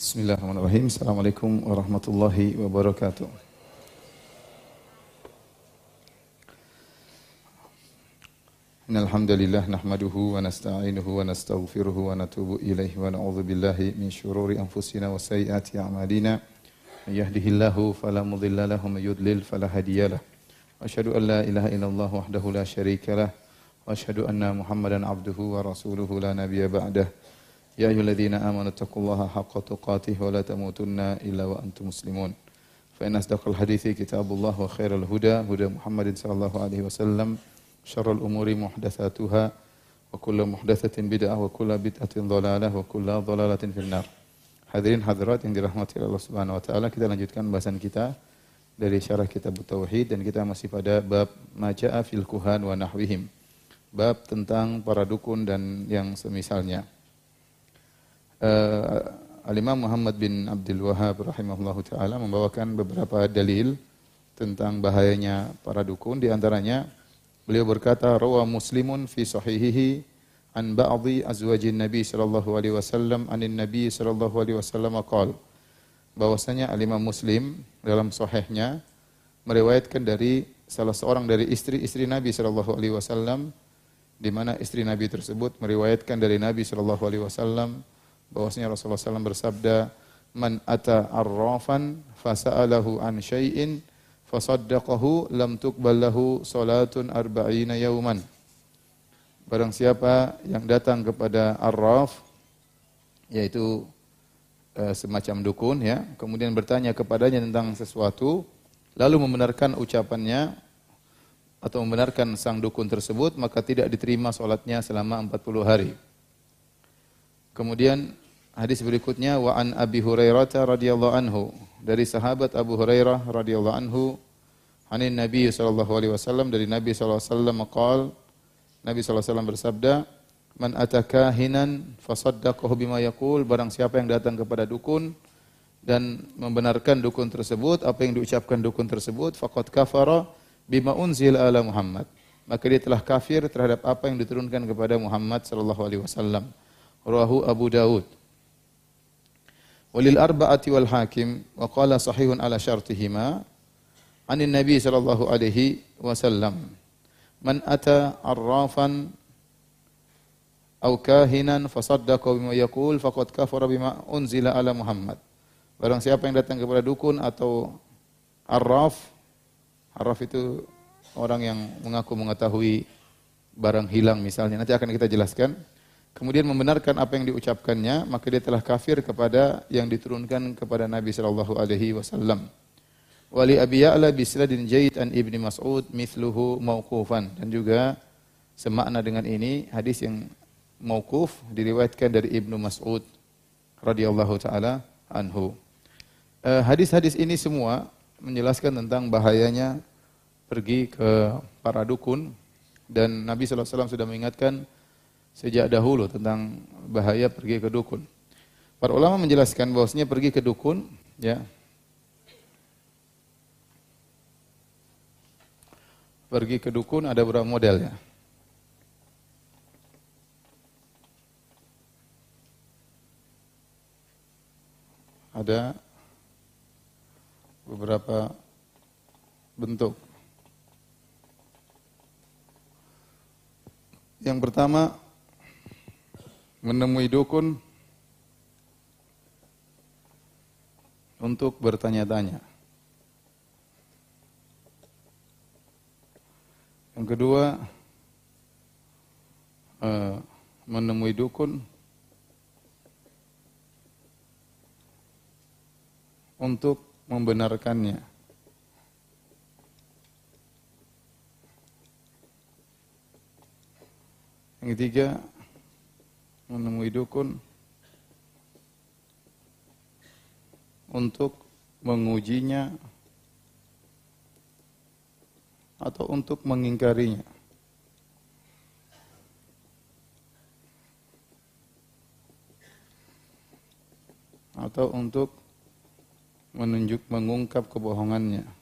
Bismillahirrahmanirrahim. Assalamualaikum warahmatullahi wabarakatuh. Innal hamdalillah nahmaduhu wa nasta'inuhu wa nastaghfiruhu wa natubu ilaihi wa na'udzu billahi min shururi anfusina wa sayyiati a'malina. May yahdihillahu fala mudilla lahu wa may yudlil fala hadiyalah. Wa asyhadu an la ilaha illallah wahdahu la syarika lah wa asyhadu anna Muhammadan abduhu amanu taqullaha haqqa tuqatih wa la tamutunna illa wa antum muslimun. Fa inna asdaqal hadithi kitabullah wa khairal huda huda Muhammadin sallallahu alaihi wasallam. Syarrul umuri muhdatsatuha wa kullu muhdatsatin bid'ah wa kullu bid'atin dhalalah wa kullu dhalalatin finnar. Hadirin hadirat yang dirahmati Allah Subhanahu wa taala, kita lanjutkan bahasan kita dari syarah kitab tauhid dan kita masih pada bab majaa fil kuhan wa nahwihim. Bab tentang para dukun dan yang semisalnya. Uh, Al-Imam Muhammad bin Abdul Wahab rahimahullahu taala membawakan beberapa dalil tentang bahayanya para dukun di antaranya Beliau berkata, "Rawa Muslimun fi sahihihi an ba'dhi azwajin Nabi sallallahu alaihi wasallam anin Nabi sallallahu alaihi wasallam qaal." Bahwasanya Al-Imam Muslim dalam sahihnya meriwayatkan dari salah seorang dari istri-istri Nabi sallallahu alaihi wasallam di mana istri Nabi tersebut meriwayatkan dari Nabi sallallahu alaihi wasallam bahwasanya Rasulullah SAW bersabda, "Man ata arrafan fasa'alahu an syai'in fasaddaqahu lam tuqbal lahu salatun arba'ina yauman. Barang siapa yang datang kepada arraf yaitu e, semacam dukun ya, kemudian bertanya kepadanya tentang sesuatu, lalu membenarkan ucapannya atau membenarkan sang dukun tersebut, maka tidak diterima salatnya selama 40 hari. Kemudian hadis berikutnya wa an Abi Hurairah radhiyallahu anhu. Dari sahabat Abu Hurairah radhiyallahu anhu anin Nabi sallallahu alaihi wasallam dari Nabi sallallahu alaihi wasallam qaal Nabi wasallam bersabda man ataka hinan fasaddaqahu bima yaqul. Barang siapa yang datang kepada dukun dan membenarkan dukun tersebut apa yang diucapkan dukun tersebut faqad kafara bima unzila ala Muhammad. Maka dia telah kafir terhadap apa yang diturunkan kepada Muhammad sallallahu alaihi wasallam rawahu Abu Daud walil arba'ati wal hakim wa qala sahihun ala syartihima anin nabi sallallahu alaihi wasallam. Man ata arrafan aw kahinan fasaddaqa bima yaqul faqad kafara bima unzila ala Muhammad. Barang siapa yang datang kepada dukun atau arraf arraf itu orang yang mengaku mengetahui barang hilang misalnya. Nanti akan kita jelaskan kemudian membenarkan apa yang diucapkannya, maka dia telah kafir kepada yang diturunkan kepada Nabi sallallahu alaihi wasallam. Wali Abi Ya'la bisnadin jayyid an Ibni Mas'ud mithluhu mauqufan dan juga semakna dengan ini hadis yang mauquf diriwayatkan dari Ibnu Mas'ud radhiyallahu taala anhu. Hadis-hadis ini semua menjelaskan tentang bahayanya pergi ke para dukun dan Nabi sallallahu alaihi wasallam sudah mengingatkan sejak dahulu tentang bahaya pergi ke dukun. Para ulama menjelaskan bahwasanya pergi ke dukun ya pergi ke dukun ada beberapa model ya. Ada beberapa bentuk. Yang pertama menemui dukun untuk bertanya-tanya. Yang kedua, uh, menemui dukun untuk membenarkannya. Yang ketiga, menemui dukun untuk mengujinya atau untuk mengingkarinya. Atau untuk menunjuk mengungkap kebohongannya.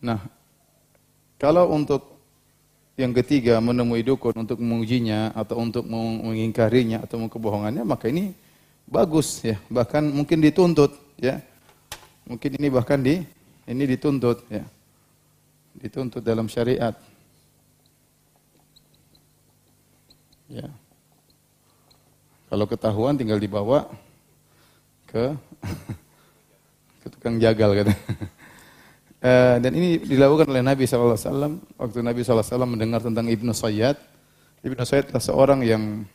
Nah, kalau untuk yang ketiga menemui dukun untuk mengujinya atau untuk mengingkarinya atau kebohongannya maka ini bagus ya. Bahkan mungkin dituntut ya. Mungkin ini bahkan di ini dituntut ya. Dituntut dalam syariat. Ya. Kalau ketahuan tinggal dibawa ke ke tukang jagal kata Uh, dan ini dilakukan oleh Nabi SAW waktu Nabi SAW mendengar tentang Ibnu Sayyad. Ibnu Sayyad adalah seorang yang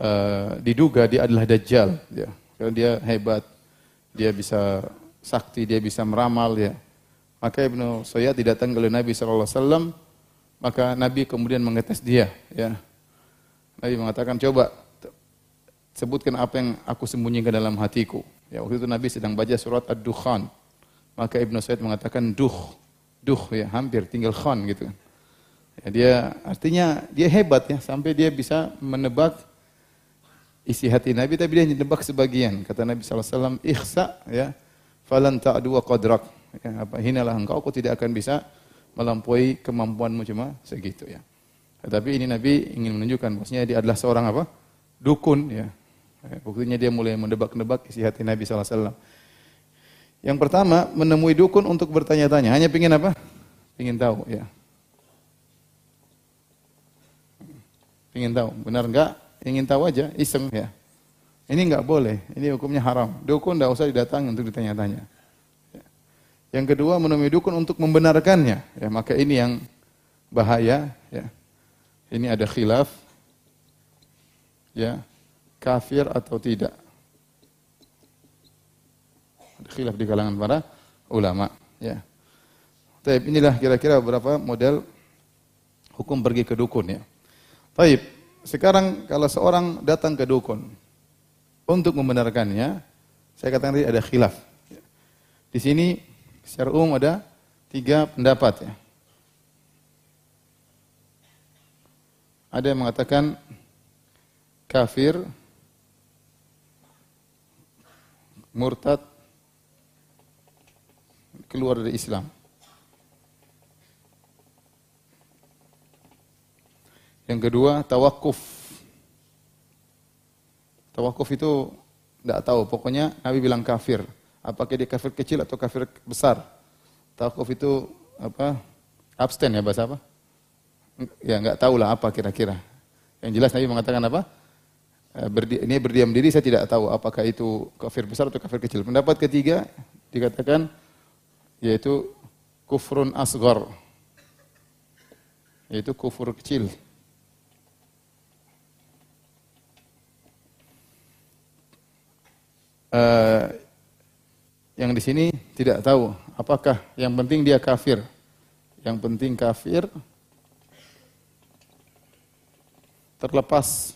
uh, diduga dia adalah Dajjal. Ya. Karena dia hebat, dia bisa sakti, dia bisa meramal. Ya. Maka Ibnu Sayyad didatangi oleh Nabi SAW, maka Nabi kemudian mengetes dia. Ya. Nabi mengatakan, coba sebutkan apa yang aku sembunyikan dalam hatiku. Ya, waktu itu Nabi sedang baca surat Ad-Dukhan. Maka Ibnu Said mengatakan duh, duh ya hampir tinggal khan gitu kan. Ya, dia artinya dia hebat ya sampai dia bisa menebak isi hati Nabi tapi dia menebak sebagian. Kata Nabi SAW, ikhsa ya falan ta'du qadrak. Ya, apa hinalah engkau kau tidak akan bisa melampaui kemampuanmu cuma segitu ya. Tetapi ini Nabi ingin menunjukkan bahwasanya dia adalah seorang apa? dukun ya. ya buktinya dia mulai menebak-nebak isi hati Nabi SAW. Yang pertama, menemui dukun untuk bertanya-tanya. Hanya ingin apa? Ingin tahu, ya. Ingin tahu, benar enggak? Ingin tahu aja, iseng ya. Ini enggak boleh, ini hukumnya haram. Dukun enggak usah didatangi untuk ditanya-tanya. Ya. Yang kedua, menemui dukun untuk membenarkannya. Ya, maka ini yang bahaya, ya. Ini ada khilaf, ya, kafir atau tidak khilaf di kalangan para ulama. Ya. Taib, inilah kira-kira beberapa model hukum pergi ke dukun ya. Taib, sekarang kalau seorang datang ke dukun untuk membenarkannya, saya katakan tadi ada khilaf. Di sini secara umum ada tiga pendapat ya. Ada yang mengatakan kafir, murtad, keluar dari Islam. Yang kedua, tawakuf. Tawakuf itu tidak tahu, pokoknya Nabi bilang kafir. Apakah dia kafir kecil atau kafir besar? Tawakuf itu apa? Abstain ya bahasa apa? Ya nggak tahu lah apa kira-kira. Yang jelas Nabi mengatakan apa? Eh, berdi ini berdiam diri saya tidak tahu apakah itu kafir besar atau kafir kecil. Pendapat ketiga dikatakan yaitu kufrun asgar yaitu kufur kecil. Uh, yang di sini tidak tahu apakah yang penting dia kafir. Yang penting kafir terlepas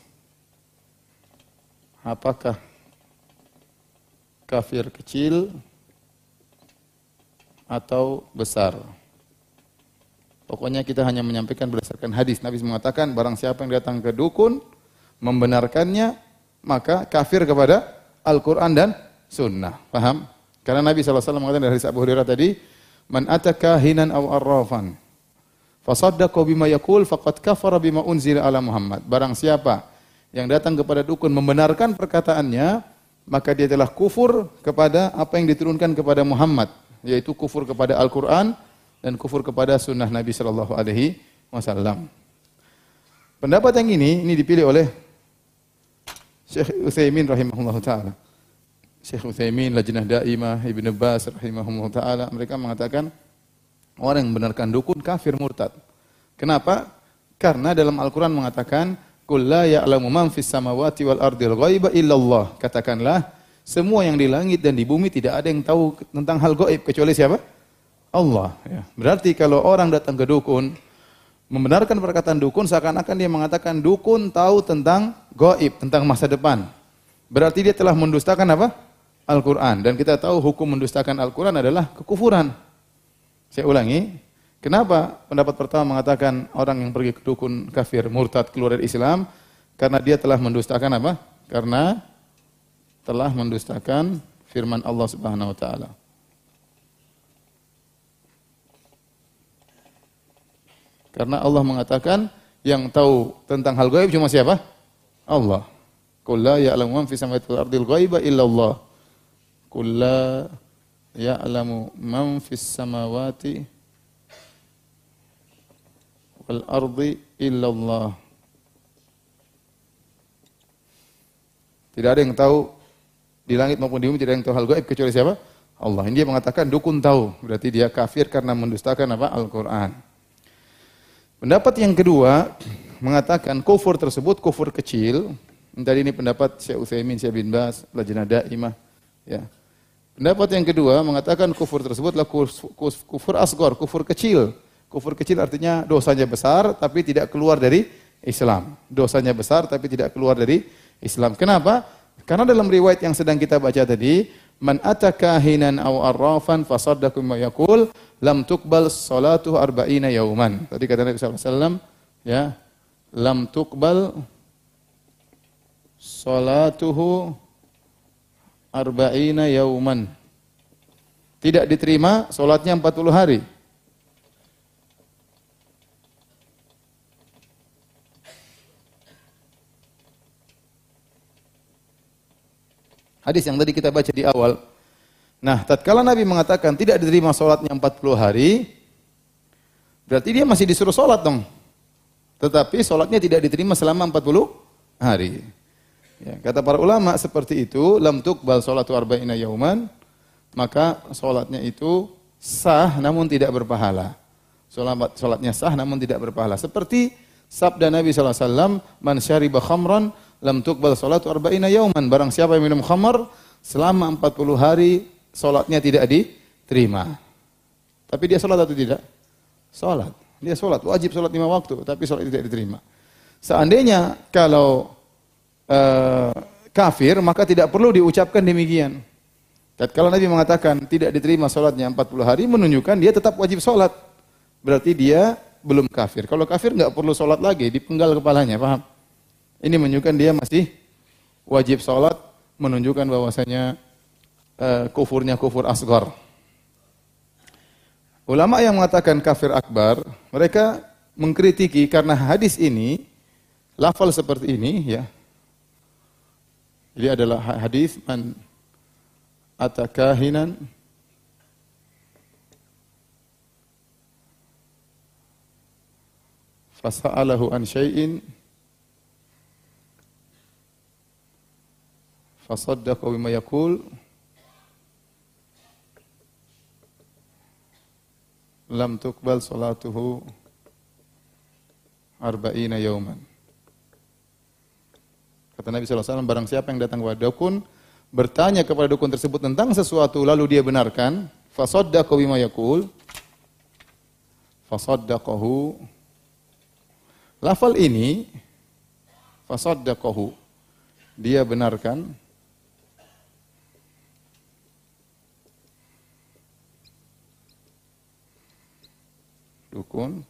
apakah kafir kecil atau besar. Pokoknya kita hanya menyampaikan berdasarkan hadis. Nabi mengatakan barang siapa yang datang ke dukun membenarkannya maka kafir kepada Al-Quran dan Sunnah. Paham? Karena Nabi SAW mengatakan dari hadis Abu Hurairah tadi, Man ataka hinan aw arrafan, fasaddaqa bima yakul faqad kafara bima unzila ala Muhammad. Barang siapa yang datang kepada dukun membenarkan perkataannya, maka dia telah kufur kepada apa yang diturunkan kepada Muhammad yaitu kufur kepada Al-Quran dan kufur kepada sunnah Nabi Sallallahu Alaihi Wasallam. Pendapat yang ini ini dipilih oleh Syekh Utsaimin rahimahullah taala. Syekh Utsaimin, Lajnah Daimah, Ibnu Bas rahimahullah taala mereka mengatakan orang yang membenarkan dukun kafir murtad. Kenapa? Karena dalam Al-Qur'an mengatakan Qul la ya'lamu man fis samawati wal ardil ghaiba illallah. Katakanlah semua yang di langit dan di bumi tidak ada yang tahu tentang hal goib kecuali siapa? Allah. Ya. Berarti kalau orang datang ke dukun, membenarkan perkataan dukun, seakan-akan dia mengatakan dukun tahu tentang goib, tentang masa depan. Berarti dia telah mendustakan apa? Al-Quran. Dan kita tahu hukum mendustakan Al-Quran adalah kekufuran. Saya ulangi, kenapa pendapat pertama mengatakan orang yang pergi ke dukun kafir, murtad, keluar dari Islam? Karena dia telah mendustakan apa? Karena telah mendustakan firman Allah Subhanahu wa taala. Karena Allah mengatakan yang tahu tentang hal gaib cuma siapa? Allah. Qul la ya'lamu man fis samawati wal ardil ghaiba illa Allah. Qul la ya'lamu man fis samawati wal ardi illa Allah. Tidak ada yang tahu di langit maupun di bumi tidak ada yang tahu hal gaib kecuali siapa? Allah. Ini dia mengatakan dukun tahu. Berarti dia kafir karena mendustakan apa? Al-Qur'an. Pendapat yang kedua mengatakan kufur tersebut kufur kecil. Tadi ini pendapat Syekh Utsaimin, Syekh bin Bas, Lajnah Daimah, ya. Pendapat yang kedua mengatakan kufur tersebut adalah kufur asgor, kufur kecil. Kufur kecil artinya dosanya besar tapi tidak keluar dari Islam. Dosanya besar tapi tidak keluar dari Islam. Kenapa? Karena dalam riwayat yang sedang kita baca tadi, man ataka hinan aw arrafan fasaddaqa ma yaqul lam tuqbal salatu arba'ina yauman. Tadi kata Nabi SAW, ya, lam tuqbal salatuhu arba'ina yauman. Tidak diterima solatnya 40 hari. Hadis yang tadi kita baca di awal. Nah, tatkala Nabi mengatakan tidak diterima solatnya 40 hari, berarti dia masih disuruh solat dong. Tetapi solatnya tidak diterima selama 40 hari. Ya, kata para ulama seperti itu, lam tuqbal salatu arba'ina yauman, maka salatnya itu sah namun tidak berpahala. Salat salatnya sah namun tidak berpahala. Seperti sabda Nabi wasallam, "Man syariba khamran lam tuqbal salatu arba'ina yauman." Barang siapa yang minum khamar selama 40 hari salatnya tidak diterima. Tapi dia salat atau tidak? Salat. Dia salat, wajib salat lima waktu, tapi salat tidak diterima. Seandainya kalau uh, kafir, maka tidak perlu diucapkan demikian. Kalau Nabi mengatakan tidak diterima sholatnya 40 hari, menunjukkan dia tetap wajib sholat. Berarti dia belum kafir. Kalau kafir nggak perlu sholat lagi, dipenggal kepalanya, paham? Ini menunjukkan dia masih wajib sholat, menunjukkan bahwasanya uh, kufurnya kufur asgar. Ulama yang mengatakan kafir akbar, mereka mengkritiki karena hadis ini, lafal seperti ini, ya, jadi adalah hadis man atakahinan fasa'alahu an syai'in fasaddaqa bima yaqul lam tuqbal salatuhu arba'ina yawman Kata Nabi SAW, barang siapa yang datang kepada dukun, bertanya kepada dukun tersebut tentang sesuatu, lalu dia benarkan, fasaddaqa bima yaqul, fasaddaqahu. Lafal ini, fasaddaqahu, dia benarkan, dukun,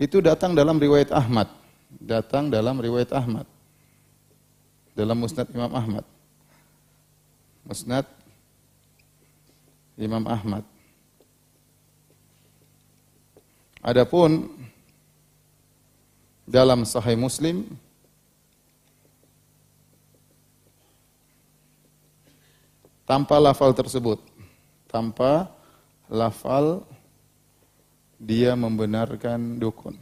itu datang dalam riwayat Ahmad. Datang dalam riwayat Ahmad dalam Musnad Imam Ahmad. Musnad Imam Ahmad. Adapun dalam Sahih Muslim tanpa lafal tersebut, tanpa lafal dia membenarkan dukun.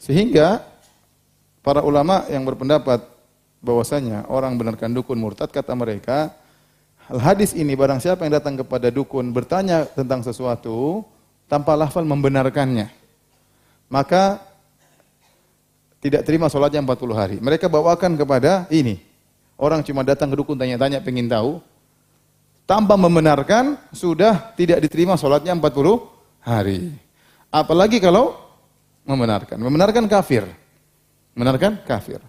Sehingga para ulama yang berpendapat bahwasanya orang benarkan dukun murtad kata mereka hal hadis ini barang siapa yang datang kepada dukun bertanya tentang sesuatu tanpa lafal membenarkannya maka tidak terima sholatnya 40 hari. Mereka bawakan kepada ini. Orang cuma datang ke dukun tanya-tanya pengen tahu. Tanpa membenarkan sudah tidak diterima sholatnya 40 hari. Apalagi kalau membenarkan. Membenarkan kafir. Membenarkan kafir.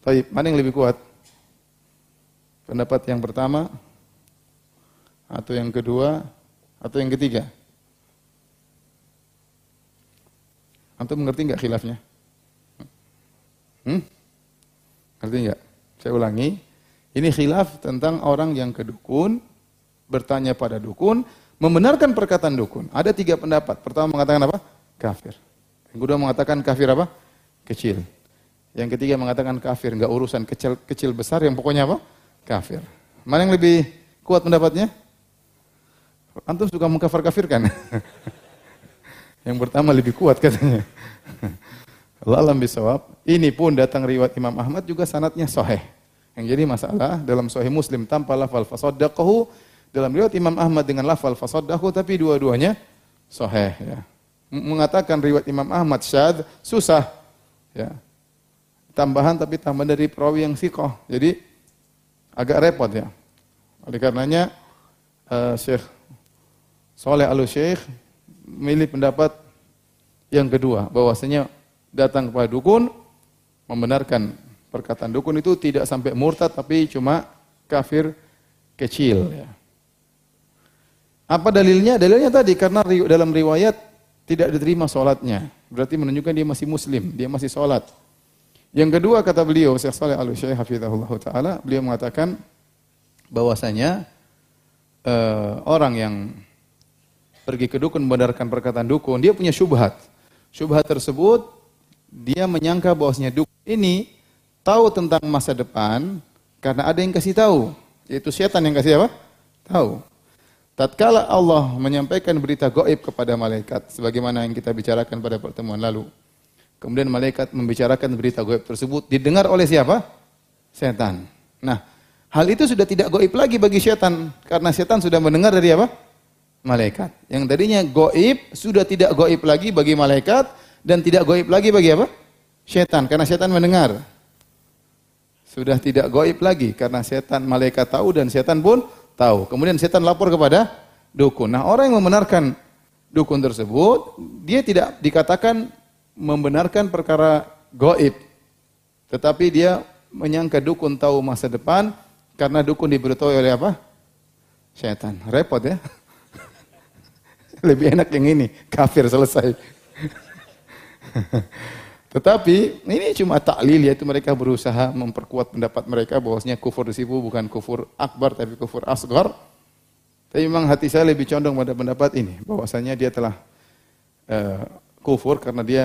Baik, mana yang lebih kuat? Pendapat yang pertama atau yang kedua atau yang ketiga? Antum mengerti nggak khilafnya? Hmm? Ngerti nggak? Saya ulangi. Ini khilaf tentang orang yang ke dukun, bertanya pada dukun, membenarkan perkataan dukun. Ada tiga pendapat. Pertama mengatakan apa? Kafir. Yang kedua mengatakan kafir apa? Kecil. Yang ketiga mengatakan kafir, enggak urusan kecil kecil besar, yang pokoknya apa? Kafir. Mana yang lebih kuat pendapatnya? Antum suka mengkafir-kafirkan. yang pertama lebih kuat katanya. Allah bisawab. Ini pun datang riwayat Imam Ahmad juga sanatnya sahih. Yang jadi masalah dalam sahih Muslim tanpa lafal fasaddaqahu dalam riwayat Imam Ahmad dengan lafal fasaddaqahu tapi dua-duanya sahih ya. Mengatakan riwayat Imam Ahmad syad susah ya. Tambahan tapi tambahan dari perawi yang sikoh. Jadi agak repot ya. Oleh karenanya uh, Syekh Soleh Al-Syekh milih pendapat yang kedua bahwasanya datang kepada dukun membenarkan perkataan dukun itu tidak sampai murtad tapi cuma kafir kecil ya. Apa dalilnya? Dalilnya tadi karena dalam riwayat tidak diterima sholatnya. Berarti menunjukkan dia masih muslim, dia masih sholat. Yang kedua kata beliau, Syekh Saleh Al-Utsaimin hafizahullah taala, beliau mengatakan bahwasanya uh, orang yang pergi ke dukun membenarkan perkataan dukun, dia punya syubhat. Syubhat tersebut dia menyangka bahwasanya dukun ini tahu tentang masa depan karena ada yang kasih tahu, yaitu setan yang kasih apa? Tahu. Tatkala Allah menyampaikan berita gaib kepada malaikat sebagaimana yang kita bicarakan pada pertemuan lalu. Kemudian malaikat membicarakan berita gaib tersebut didengar oleh siapa? Setan. Nah, hal itu sudah tidak gaib lagi bagi setan karena setan sudah mendengar dari apa? Malaikat. Yang tadinya gaib sudah tidak gaib lagi bagi malaikat dan tidak gaib lagi bagi apa? Setan karena setan mendengar sudah tidak goib lagi karena setan malaikat tahu dan setan pun tahu. Kemudian setan lapor kepada dukun. Nah, orang yang membenarkan dukun tersebut, dia tidak dikatakan membenarkan perkara goib. Tetapi dia menyangka dukun tahu masa depan karena dukun diberitahu oleh apa? Setan. Repot ya. Lebih enak yang ini, kafir selesai. Tetapi ini cuma taklil yaitu mereka berusaha memperkuat pendapat mereka bahwasanya kufur disipu bukan kufur akbar tapi kufur asgar. Tapi memang hati saya lebih condong pada pendapat ini bahwasanya dia telah uh, kufur karena dia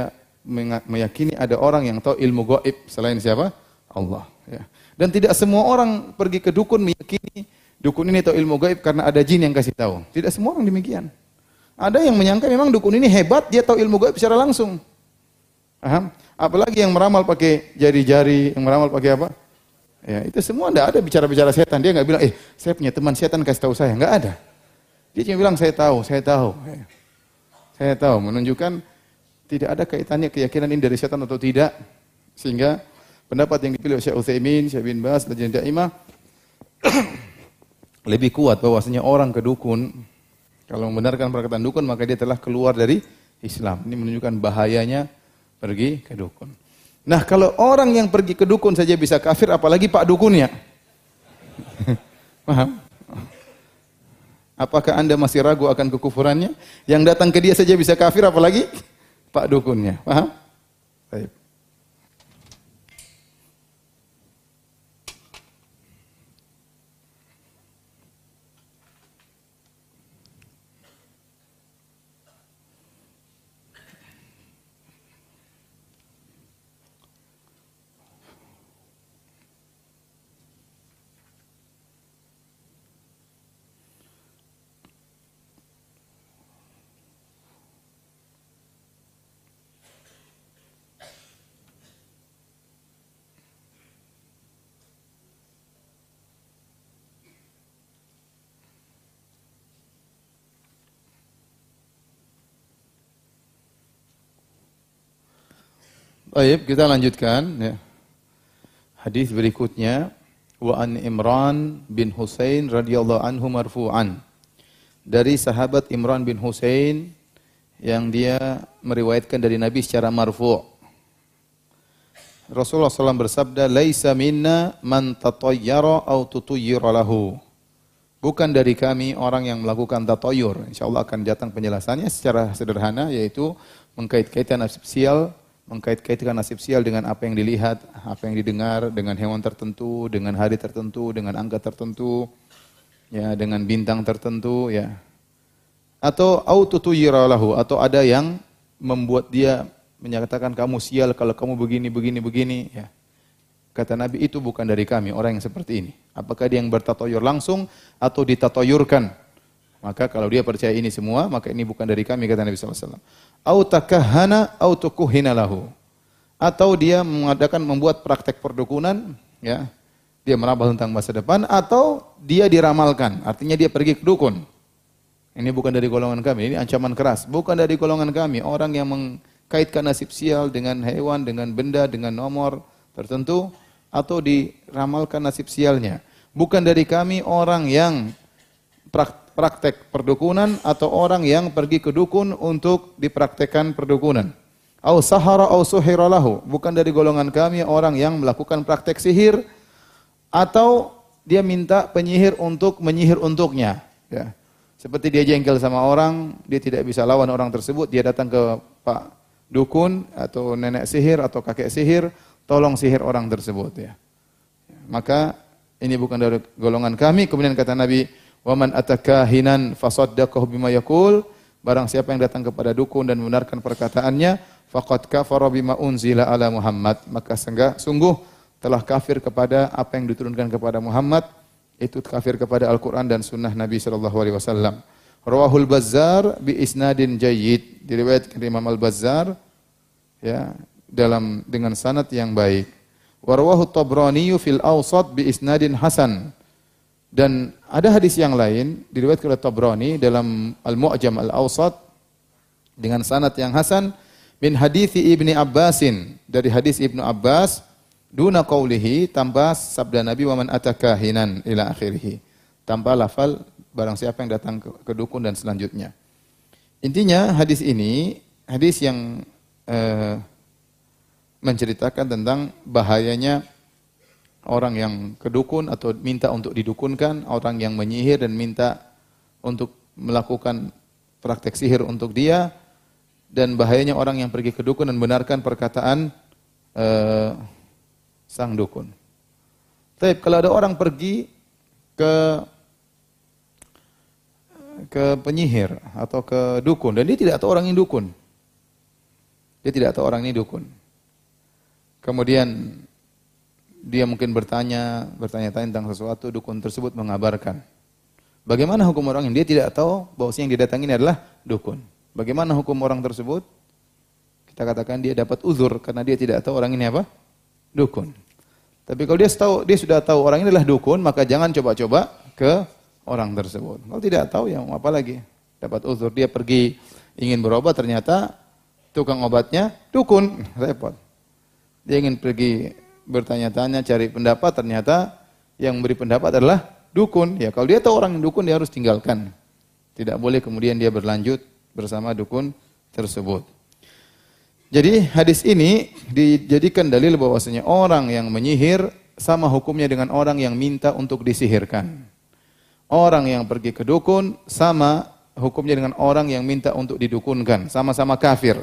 meyakini ada orang yang tahu ilmu gaib selain siapa? Allah. Ya. Dan tidak semua orang pergi ke dukun meyakini dukun ini tahu ilmu gaib karena ada jin yang kasih tahu. Tidak semua orang demikian. Ada yang menyangka memang dukun ini hebat, dia tahu ilmu gaib secara langsung. Apalagi yang meramal pakai jari-jari, yang meramal pakai apa? Ya, itu semua tidak ada bicara-bicara setan. Dia nggak bilang, eh, saya punya teman setan kasih tahu saya. Nggak ada. Dia cuma bilang, saya tahu, saya tahu. Ya. Saya tahu, menunjukkan tidak ada kaitannya keyakinan ini dari setan atau tidak. Sehingga pendapat yang dipilih oleh Syekh Utsaimin, Syekh bin Bas, dan Daimah lebih kuat bahwasanya orang kedukun kalau membenarkan perkataan dukun maka dia telah keluar dari Islam. Ini menunjukkan bahayanya pergi ke dukun. Nah, kalau orang yang pergi ke dukun saja bisa kafir, apalagi Pak dukunnya. Paham? Apakah Anda masih ragu akan kekufurannya? Yang datang ke dia saja bisa kafir, apalagi Pak dukunnya. Paham? Baik. Baik, kita lanjutkan ya. Hadis berikutnya wa an Imran bin Husain radhiyallahu anhu marfu'an. Dari sahabat Imran bin Husain yang dia meriwayatkan dari Nabi secara marfu'. Rasulullah SAW bersabda, "Laisa minna man tatayyara au tutuyyira lahu." Bukan dari kami orang yang melakukan tatoyur. Insyaallah akan datang penjelasannya secara sederhana yaitu mengkait-kaitkan spesial mengkait-kaitkan nasib sial dengan apa yang dilihat, apa yang didengar, dengan hewan tertentu, dengan hari tertentu, dengan angka tertentu, ya, dengan bintang tertentu, ya. Atau autotuyiralahu atau ada yang membuat dia menyatakan kamu sial kalau kamu begini begini begini, ya. Kata Nabi itu bukan dari kami orang yang seperti ini. Apakah dia yang bertatoyur langsung atau ditatoyurkan? Maka kalau dia percaya ini semua, maka ini bukan dari kami kata Nabi SAW. Au takahana lahu. Atau dia mengadakan membuat praktek perdukunan, ya. Dia merabah tentang masa depan atau dia diramalkan, artinya dia pergi ke dukun. Ini bukan dari golongan kami, ini ancaman keras. Bukan dari golongan kami, orang yang mengkaitkan nasib sial dengan hewan, dengan benda, dengan nomor tertentu, atau diramalkan nasib sialnya. Bukan dari kami orang yang praktek perdukunan atau orang yang pergi ke dukun untuk dipraktekkan perdukunan. Au sahara au suhira lahu. Bukan dari golongan kami orang yang melakukan praktek sihir atau dia minta penyihir untuk menyihir untuknya. Ya. Seperti dia jengkel sama orang, dia tidak bisa lawan orang tersebut, dia datang ke Pak Dukun atau nenek sihir atau kakek sihir, tolong sihir orang tersebut ya. Maka ini bukan dari golongan kami. Kemudian kata Nabi, "Waman atakahinan fasaddaqahu bima yaqul." Barang siapa yang datang kepada dukun dan membenarkan perkataannya, faqad kafara bima unzila ala Muhammad. Maka sungguh, sungguh telah kafir kepada apa yang diturunkan kepada Muhammad, itu kafir kepada Al-Qur'an dan sunnah Nabi sallallahu alaihi wasallam. Rawahul Bazzar bi isnadin jayyid. Diriwayatkan Imam Al-Bazzar ya dalam dengan sanad yang baik. Warwahu Tabrani fil Awsat bi isnadin hasan. Dan ada hadis yang lain diriwayatkan oleh Tabrani dalam Al-Mu'jam Al-Awsat dengan sanad yang hasan min hadithi Ibni Abbasin dari hadis Ibnu Abbas duna qaulihi tanpa sabda Nabi wa man atakahinan ila akhirih. Tanpa lafal barang siapa yang datang ke, ke dukun dan selanjutnya. Intinya hadis ini hadis yang eh, menceritakan tentang bahayanya orang yang kedukun atau minta untuk didukunkan, orang yang menyihir dan minta untuk melakukan praktek sihir untuk dia, dan bahayanya orang yang pergi ke dukun dan benarkan perkataan uh, sang dukun. Tapi kalau ada orang pergi ke ke penyihir atau ke dukun dan dia tidak tahu orang ini dukun. Dia tidak tahu orang ini dukun. Kemudian dia mungkin bertanya, bertanya-tanya tentang sesuatu, dukun tersebut mengabarkan. Bagaimana hukum orang yang dia tidak tahu bahwa yang didatangi ini adalah dukun. Bagaimana hukum orang tersebut? Kita katakan dia dapat uzur karena dia tidak tahu orang ini apa? Dukun. Tapi kalau dia tahu, dia sudah tahu orang ini adalah dukun, maka jangan coba-coba ke orang tersebut. Kalau tidak tahu ya apa lagi? Dapat uzur, dia pergi ingin berobat ternyata tukang obatnya dukun, repot. Dia ingin pergi bertanya-tanya, cari pendapat, ternyata yang memberi pendapat adalah dukun. Ya, kalau dia tahu orang yang dukun, dia harus tinggalkan. Tidak boleh kemudian dia berlanjut bersama dukun tersebut. Jadi hadis ini dijadikan dalil bahwasanya orang yang menyihir sama hukumnya dengan orang yang minta untuk disihirkan. Orang yang pergi ke dukun sama hukumnya dengan orang yang minta untuk didukunkan, sama-sama kafir.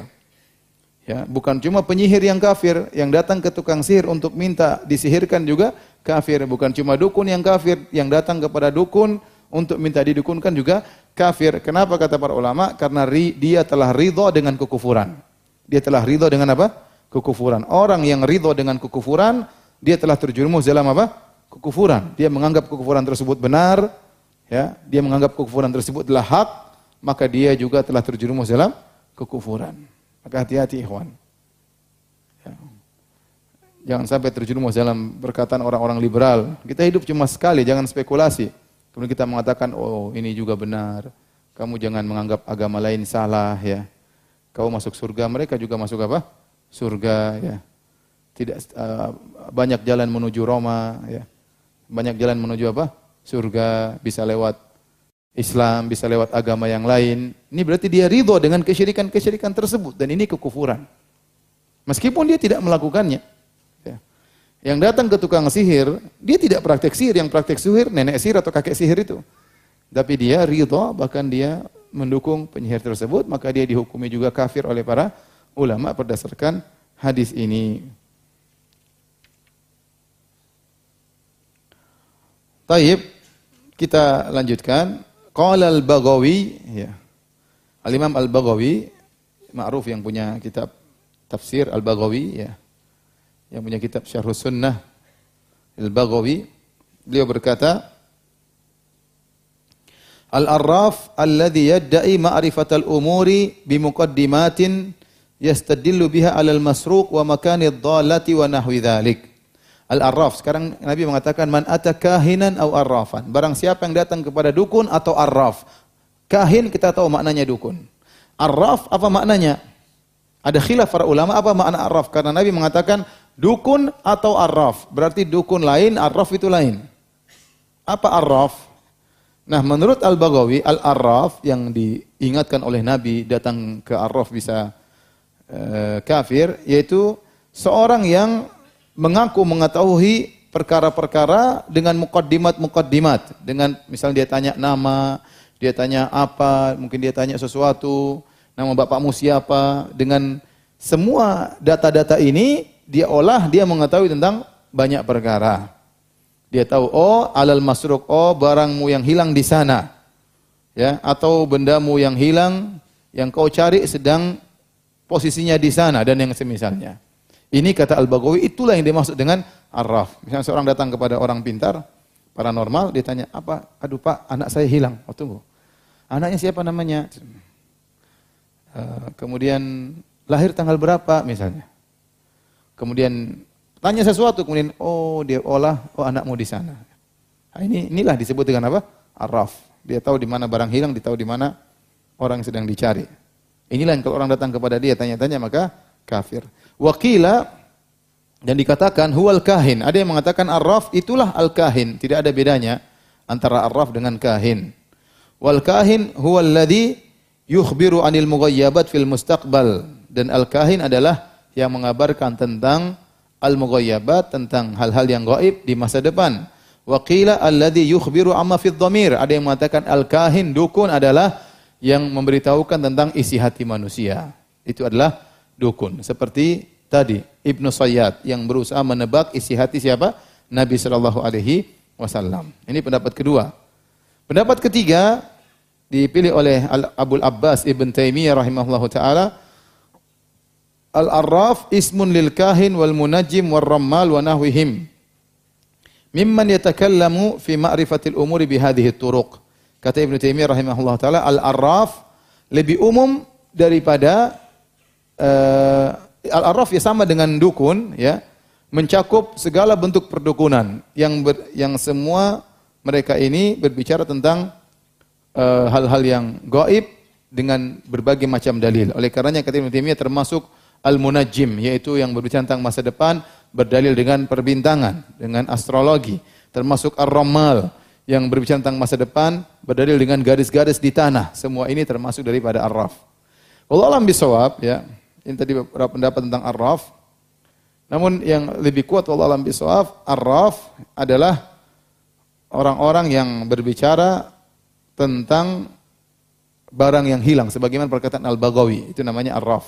Ya, bukan cuma penyihir yang kafir, yang datang ke tukang sihir untuk minta disihirkan juga kafir. Bukan cuma dukun yang kafir, yang datang kepada dukun untuk minta didukunkan juga kafir. Kenapa kata para ulama? Karena ri, dia telah ridho dengan kekufuran. Dia telah ridho dengan apa? Kekufuran. Orang yang ridho dengan kekufuran, dia telah terjerumus dalam apa? Kekufuran. Dia menganggap kekufuran tersebut benar, ya. Dia menganggap kekufuran tersebut adalah hak, maka dia juga telah terjerumus dalam kekufuran. Maka hati-hati ikhwan. Ya. Jangan sampai terjerumus dalam perkataan orang-orang liberal. Kita hidup cuma sekali, jangan spekulasi. Kemudian kita mengatakan, oh ini juga benar. Kamu jangan menganggap agama lain salah ya. Kau masuk surga, mereka juga masuk apa? Surga ya. Tidak uh, banyak jalan menuju Roma ya. Banyak jalan menuju apa? Surga bisa lewat Islam, bisa lewat agama yang lain. Ini berarti dia ridho dengan kesyirikan-kesyirikan tersebut. Dan ini kekufuran. Meskipun dia tidak melakukannya. Ya. Yang datang ke tukang sihir, dia tidak praktek sihir. Yang praktek sihir, nenek sihir atau kakek sihir itu. Tapi dia ridho, bahkan dia mendukung penyihir tersebut. Maka dia dihukumi juga kafir oleh para ulama berdasarkan hadis ini. Taib, kita lanjutkan. Qala al-Baghawi, ya. Al-Imam al-Baghawi, ma'ruf yang punya kitab tafsir al-Baghawi, ya. Yang punya kitab Syarh Sunnah al-Baghawi, beliau berkata, Al-Arraf alladhi yadda'i ma'rifatal umuri bimuqaddimatin yastadillu biha alal masruq wa makani dhalati wa nahwi dhalik. Al-Arraf. Sekarang Nabi mengatakan man ata kahinan au arrafan. Barang siapa yang datang kepada dukun atau arraf. Kahin kita tahu maknanya dukun. Arraf apa maknanya? Ada khilaf para ulama apa makna arraf? Karena Nabi mengatakan dukun atau arraf. Berarti dukun lain, arraf itu lain. Apa arraf? Nah, menurut Al-Baghawi, Al-Arraf yang diingatkan oleh Nabi datang ke Arraf bisa uh, kafir, yaitu seorang yang mengaku mengetahui perkara-perkara dengan mukaddimat-mukaddimat. Dengan misalnya dia tanya nama, dia tanya apa, mungkin dia tanya sesuatu, nama bapakmu siapa, dengan semua data-data ini dia olah, dia mengetahui tentang banyak perkara. Dia tahu, oh alal masruk, oh barangmu yang hilang di sana. Ya, atau bendamu yang hilang yang kau cari sedang posisinya di sana dan yang semisalnya. Ini kata Al-Baghawi itulah yang dimaksud dengan arraf. Misalnya seorang datang kepada orang pintar, paranormal, dia tanya, apa? Aduh pak, anak saya hilang. Oh tunggu. Anaknya siapa namanya? Uh, kemudian lahir tanggal berapa misalnya. Kemudian tanya sesuatu, kemudian oh dia olah, oh anakmu di sana. Nah, ini inilah disebut dengan apa? Arraf. Dia tahu di mana barang hilang, dia tahu di mana orang sedang dicari. Inilah yang kalau orang datang kepada dia tanya-tanya maka kafir. Wakila dan dikatakan huwal kahin. Ada yang mengatakan arraf itulah al-kahin. Tidak ada bedanya antara arraf dengan kahin. Wal kahin huwal ladhi yukhbiru anil mughayyabat fil mustaqbal. Dan al-kahin adalah yang mengabarkan tentang al-mughayyabat tentang hal-hal yang gaib di masa depan. Waqila alladhi yukhbiru amma fid dhamir. Ada yang mengatakan al-kahin dukun adalah yang memberitahukan tentang isi hati manusia. Itu adalah dukun. Seperti tadi Ibnu Sayyad yang berusaha menebak isi hati siapa? Nabi sallallahu alaihi wasallam. Ini pendapat kedua. Pendapat ketiga dipilih oleh Abu Abbas Ibn Taimiyah rahimahullahu taala Al-Arraf ismun lil kahin wal munajjim wal rammal wa nahwihim. Mimman yatakallamu fi ma'rifatil umuri bihadhihi turuq. Kata Ibn Taimiyah rahimahullah taala Al-Arraf lebih umum daripada uh, Al-Arraf ya sama dengan dukun ya, mencakup segala bentuk perdukunan yang ber, yang semua mereka ini berbicara tentang eh, hal-hal uh, yang gaib dengan berbagai macam dalil. Oleh karenanya kata Ibnu termasuk al-munajjim yaitu yang berbicara tentang masa depan berdalil dengan perbintangan, dengan astrologi, termasuk ar-ramal yang berbicara tentang masa depan berdalil dengan garis-garis di tanah. Semua ini termasuk daripada ar-raf. Allah alam bisawab ya. Ini tadi beberapa pendapat tentang Ar-Raf. Namun yang lebih kuat Allah alam bisawab, Ar-Raf adalah orang-orang yang berbicara tentang barang yang hilang sebagaimana perkataan Al-Baghawi itu namanya Ar-Raf.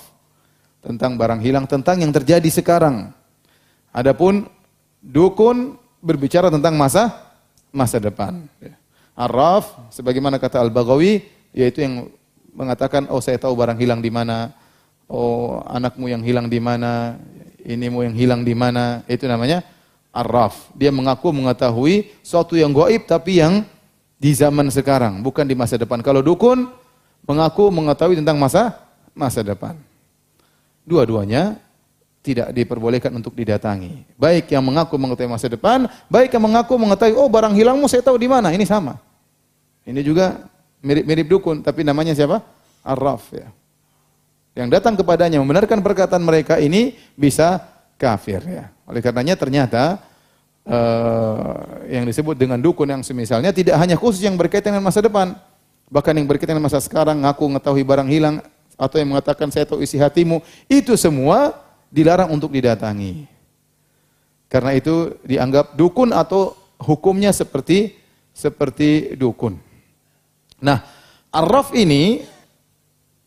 Tentang barang hilang tentang yang terjadi sekarang. Adapun dukun berbicara tentang masa masa depan. Ar-Raf sebagaimana kata Al-Baghawi yaitu yang mengatakan oh saya tahu barang hilang di mana oh anakmu yang hilang di mana, inimu yang hilang di mana, itu namanya arraf. Dia mengaku mengetahui sesuatu yang goib tapi yang di zaman sekarang, bukan di masa depan. Kalau dukun mengaku mengetahui tentang masa masa depan. Dua-duanya tidak diperbolehkan untuk didatangi. Baik yang mengaku mengetahui masa depan, baik yang mengaku mengetahui oh barang hilangmu saya tahu di mana. Ini sama. Ini juga mirip-mirip dukun tapi namanya siapa? Arraf ya yang datang kepadanya membenarkan perkataan mereka ini bisa kafir ya. Oleh karenanya ternyata uh, yang disebut dengan dukun yang semisalnya tidak hanya khusus yang berkaitan dengan masa depan, bahkan yang berkaitan dengan masa sekarang ngaku mengetahui barang hilang atau yang mengatakan saya tahu isi hatimu, itu semua dilarang untuk didatangi. Karena itu dianggap dukun atau hukumnya seperti seperti dukun. Nah, arraf ini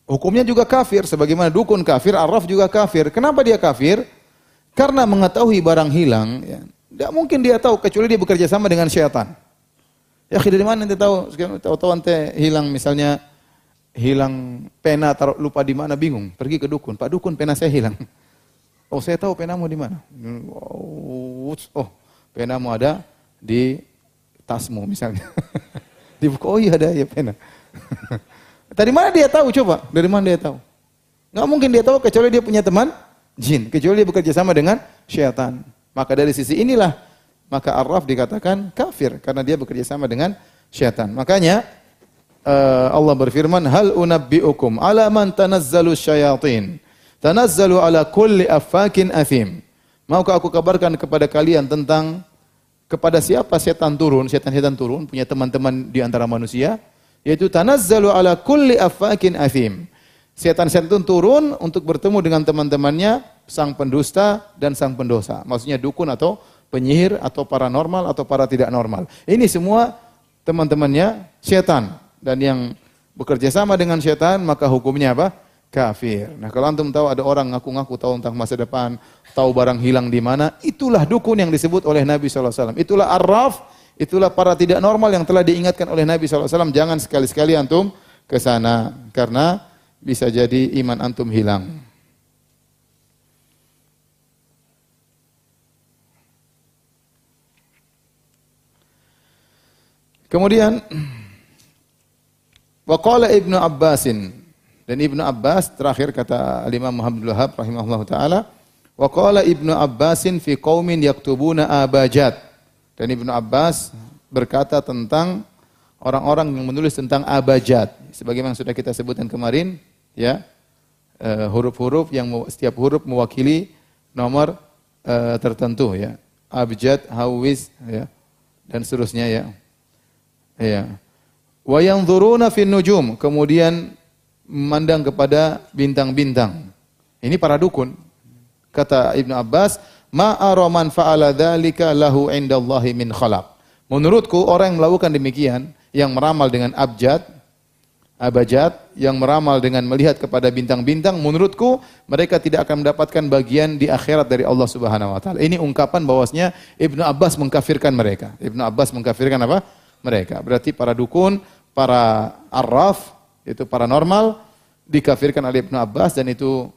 Hukumnya juga kafir, sebagaimana dukun kafir, arraf juga kafir. Kenapa dia kafir? Karena mengetahui barang hilang, ya, tidak mungkin dia tahu kecuali dia bekerja sama dengan syaitan. Ya dari mana nanti tahu? Tahu-tahu nanti hilang misalnya hilang pena taruh lupa di mana bingung. Pergi ke dukun, Pak dukun pena saya hilang. Oh saya tahu penamu di mana. Oh, oh penamu ada di tasmu misalnya. di buku, oh iya ada ya pena. Dari mana dia tahu coba? Dari mana dia tahu? Nggak mungkin dia tahu kecuali dia punya teman jin, kecuali dia bekerja sama dengan syaitan. Maka dari sisi inilah maka Arraf dikatakan kafir karena dia bekerja sama dengan syaitan. Makanya uh, Allah berfirman, "Hal unabbiukum ala man tanazzalu syayatin?" Tanazzalu ala kulli affakin athim. Maukah aku kabarkan kepada kalian tentang kepada siapa setan turun, setan-setan turun, punya teman-teman di antara manusia, yaitu tanazzalu ala kulli affakin athim. Setan-setan itu turun untuk bertemu dengan teman-temannya, sang pendusta dan sang pendosa. Maksudnya dukun atau penyihir atau paranormal atau para tidak normal. Ini semua teman-temannya setan dan yang bekerja sama dengan setan maka hukumnya apa? Kafir. Nah kalau antum tahu ada orang ngaku-ngaku tahu tentang masa depan, tahu barang hilang di mana, itulah dukun yang disebut oleh Nabi SAW. Itulah arraf, itulah para tidak normal yang telah diingatkan oleh Nabi SAW. Jangan sekali-sekali antum ke sana karena bisa jadi iman antum hilang. Kemudian Waqala Ibnu Abbasin dan Ibnu Abbas terakhir kata Imam Muhammad Wahab rahimahullah taala Waqala Ibnu Abbasin fi qaumin yaktubuna abajat dan Ibnu Abbas berkata tentang orang-orang yang menulis tentang abajat sebagaimana sudah kita sebutkan kemarin ya eh, huruf-huruf yang setiap huruf mewakili nomor uh, tertentu ya abjad hawis ya dan seterusnya ya ya Wa yanzuruna fin nujum, kemudian memandang kepada bintang-bintang. Ini para dukun. Kata Ibnu Abbas, ma ara man fa'ala dzalika lahu indallahi min khalaq. Menurutku orang yang melakukan demikian, yang meramal dengan abjad, abajat, yang meramal dengan melihat kepada bintang-bintang, menurutku mereka tidak akan mendapatkan bagian di akhirat dari Allah Subhanahu wa taala. Ini ungkapan bahwasanya Ibnu Abbas mengkafirkan mereka. Ibnu Abbas mengkafirkan apa? Mereka. Berarti para dukun para arraf, itu paranormal, dikafirkan oleh Ibnu Abbas dan itu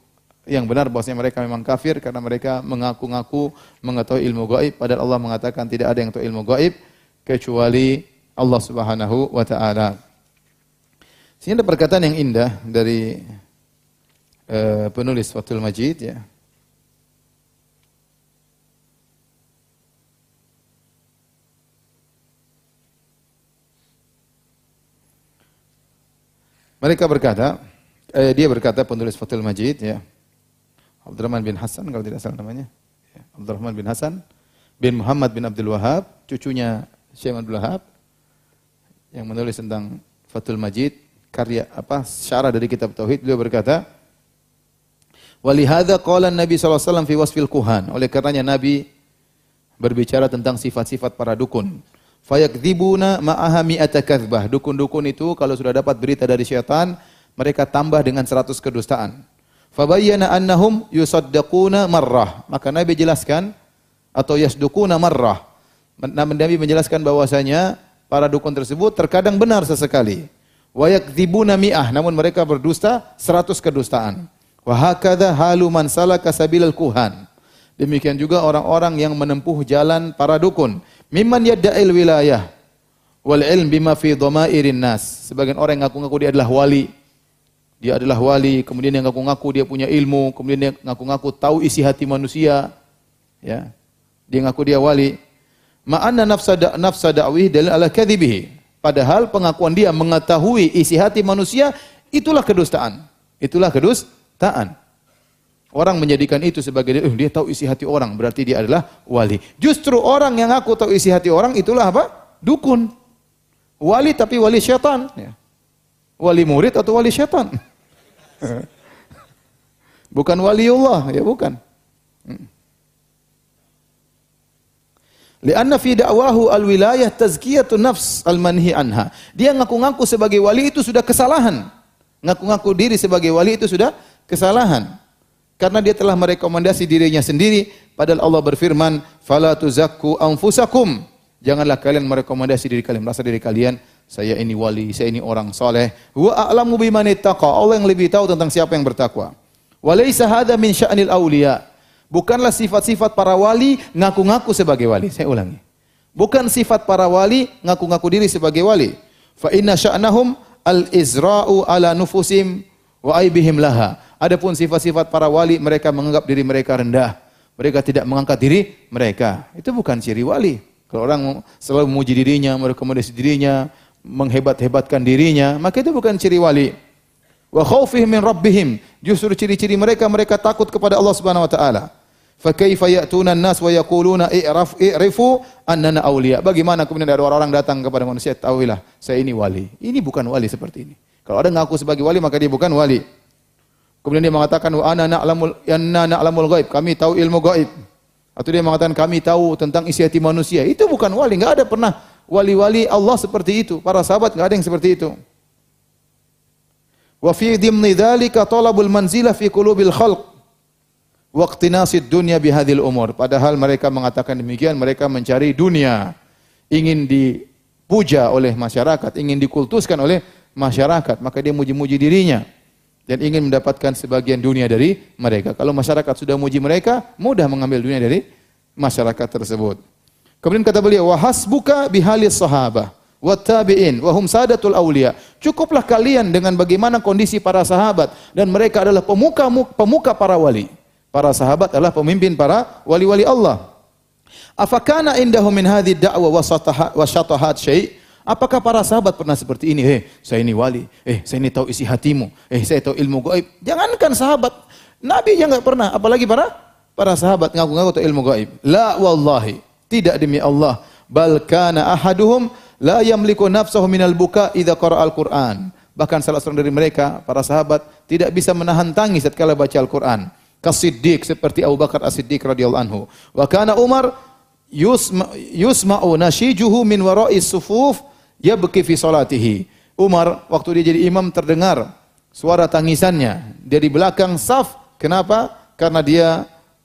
yang benar bahwasanya mereka memang kafir karena mereka mengaku-ngaku mengetahui ilmu gaib padahal Allah mengatakan tidak ada yang tahu ilmu gaib kecuali Allah Subhanahu wa taala. Sini ada perkataan yang indah dari uh, penulis Fathul Majid ya. Mereka berkata, eh, dia berkata penulis Fathul Majid ya. Abdurrahman bin Hasan kalau tidak salah namanya. Ya, Abdurrahman bin Hasan bin Muhammad bin Abdul Wahab, cucunya Syekh Abdul Wahab yang menulis tentang Fathul Majid, karya apa syarah dari kitab tauhid beliau berkata Walihada qala Nabi SAW fi wasfil kuhan. Oleh karenanya Nabi berbicara tentang sifat-sifat para dukun. Fayakdzibuna ma'aha mi'ata kadzbah. Dukun-dukun itu kalau sudah dapat berita dari syaitan, mereka tambah dengan seratus kedustaan. Fabayyana annahum yusaddaquna marrah. Maka Nabi jelaskan atau yasdukuna marrah. Nabi menjelaskan bahwasanya para dukun tersebut terkadang benar sesekali. Wa yakdzibuna mi'ah, namun mereka berdusta seratus kedustaan. Wa hakadha halu man salaka sabilal kuhan. Demikian juga orang-orang yang menempuh jalan para dukun. Mimman yadda'il wilayah wal ilm bima fi dhamairin nas. Sebagian orang yang ngaku-ngaku dia adalah wali. Dia adalah wali, kemudian yang ngaku-ngaku dia punya ilmu, kemudian dia ngaku-ngaku tahu isi hati manusia. Ya. Dia ngaku dia wali. Ma'anna nafsa da, nafsa da'wih dalil ala kadhibihi. Padahal pengakuan dia mengetahui isi hati manusia itulah kedustaan. Itulah kedustaan. Orang menjadikan itu sebagai eh, dia tahu isi hati orang, berarti dia adalah wali. Justru orang yang aku tahu isi hati orang itulah apa? Dukun. Wali tapi wali syaitan. Ya. Wali murid atau wali syaitan? bukan waliullah, ya bukan. Hmm. Lianna fi da'wahu al-wilayah tazkiyatun nafs al-manhi anha. Dia ngaku-ngaku sebagai wali itu sudah kesalahan. Ngaku-ngaku diri sebagai wali itu sudah kesalahan. Karena dia telah merekomendasi dirinya sendiri padahal Allah berfirman, "Fala tuzakku anfusakum." Janganlah kalian merekomendasi diri kalian, merasa diri kalian saya ini wali, saya ini orang soleh. Wa a'lamu biman Allah yang lebih tahu tentang siapa yang bertakwa. Walaysa hadha min sya'nil awliya. Bukanlah sifat-sifat para wali ngaku-ngaku sebagai wali. Saya ulangi. Bukan sifat para wali ngaku-ngaku diri sebagai wali. Fa inna sya'nahum al-izra'u ala nufusim wa aibihim laha. Adapun sifat-sifat para wali mereka menganggap diri mereka rendah. Mereka tidak mengangkat diri mereka. Itu bukan ciri wali. Kalau orang selalu memuji dirinya, merekomendasi dirinya, menghebat-hebatkan dirinya, maka itu bukan ciri wali. Wa khaufihim min rabbihim. Justru ciri-ciri mereka mereka takut kepada Allah Subhanahu wa taala. Fa kaifa ya'tuna an-nas wa yaquluna i'raf i'rifu annana awliya. Bagaimana kemudian ada orang-orang datang kepada manusia, tahuilah saya ini wali. Ini bukan wali seperti ini. Kalau ada ngaku sebagai wali maka dia bukan wali. Kemudian dia mengatakan wa ana na'lamul yanna na'lamul ghaib. Kami tahu ilmu gaib. Atau dia mengatakan kami tahu tentang isi hati manusia. Itu bukan wali, enggak ada pernah wali-wali Allah seperti itu. Para sahabat enggak ada yang seperti itu. Wa fi dhimni dzalika talabul manzilah fi qulubil khalq wa iqtinasid dunya bihadhil umur. Padahal mereka mengatakan demikian, mereka mencari dunia, ingin dipuja oleh masyarakat, ingin dikultuskan oleh masyarakat, maka dia muji-muji dirinya dan ingin mendapatkan sebagian dunia dari mereka. Kalau masyarakat sudah muji mereka, mudah mengambil dunia dari masyarakat tersebut. Kemudian kata beliau, wa hasbuka bihalis sahabah wa tabi'in wa hum sadatul aulia. Cukuplah kalian dengan bagaimana kondisi para sahabat dan mereka adalah pemuka pemuka para wali. Para sahabat adalah pemimpin para wali-wali Allah. Afakana indahum min hadhihi da'wa wa syatahat syai' Apakah para sahabat pernah seperti ini? Eh, saya ini wali. Eh, saya ini tahu isi hatimu. Eh, saya tahu ilmu gaib. Jangankan sahabat, Nabi yang enggak pernah, apalagi para para sahabat ngaku-ngaku tahu ilmu gaib. La wallahi, tidak demi Allah. Bal kana ahaduhum la yamliku nafsahu minal buka idza qara'al Qur'an. Bahkan salah seorang dari mereka, para sahabat, tidak bisa menahan tangis tatkala baca Al-Qur'an. Kasiddiq seperti Abu Bakar As-Siddiq radhiyallahu anhu. Wa kana Umar yusma, yusma'u nashijuhu min wara'i sufuf yabki fi salatihi. Umar waktu dia jadi imam terdengar suara tangisannya. Dia di belakang saf. Kenapa? Karena dia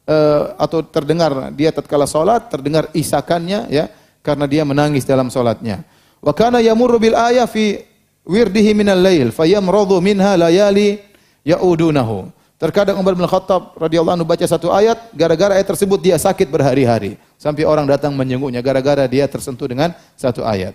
uh, atau terdengar dia tatkala salat terdengar isakannya ya karena dia menangis dalam salatnya. Wa kana yamurru bil ayah fi wirdihi minal lail fayamradu minha layali yaudunahu. Terkadang Umar bin Khattab radhiyallahu anhu baca satu ayat, gara-gara ayat tersebut dia sakit berhari-hari. Sampai orang datang menjenguknya gara-gara dia tersentuh dengan satu ayat.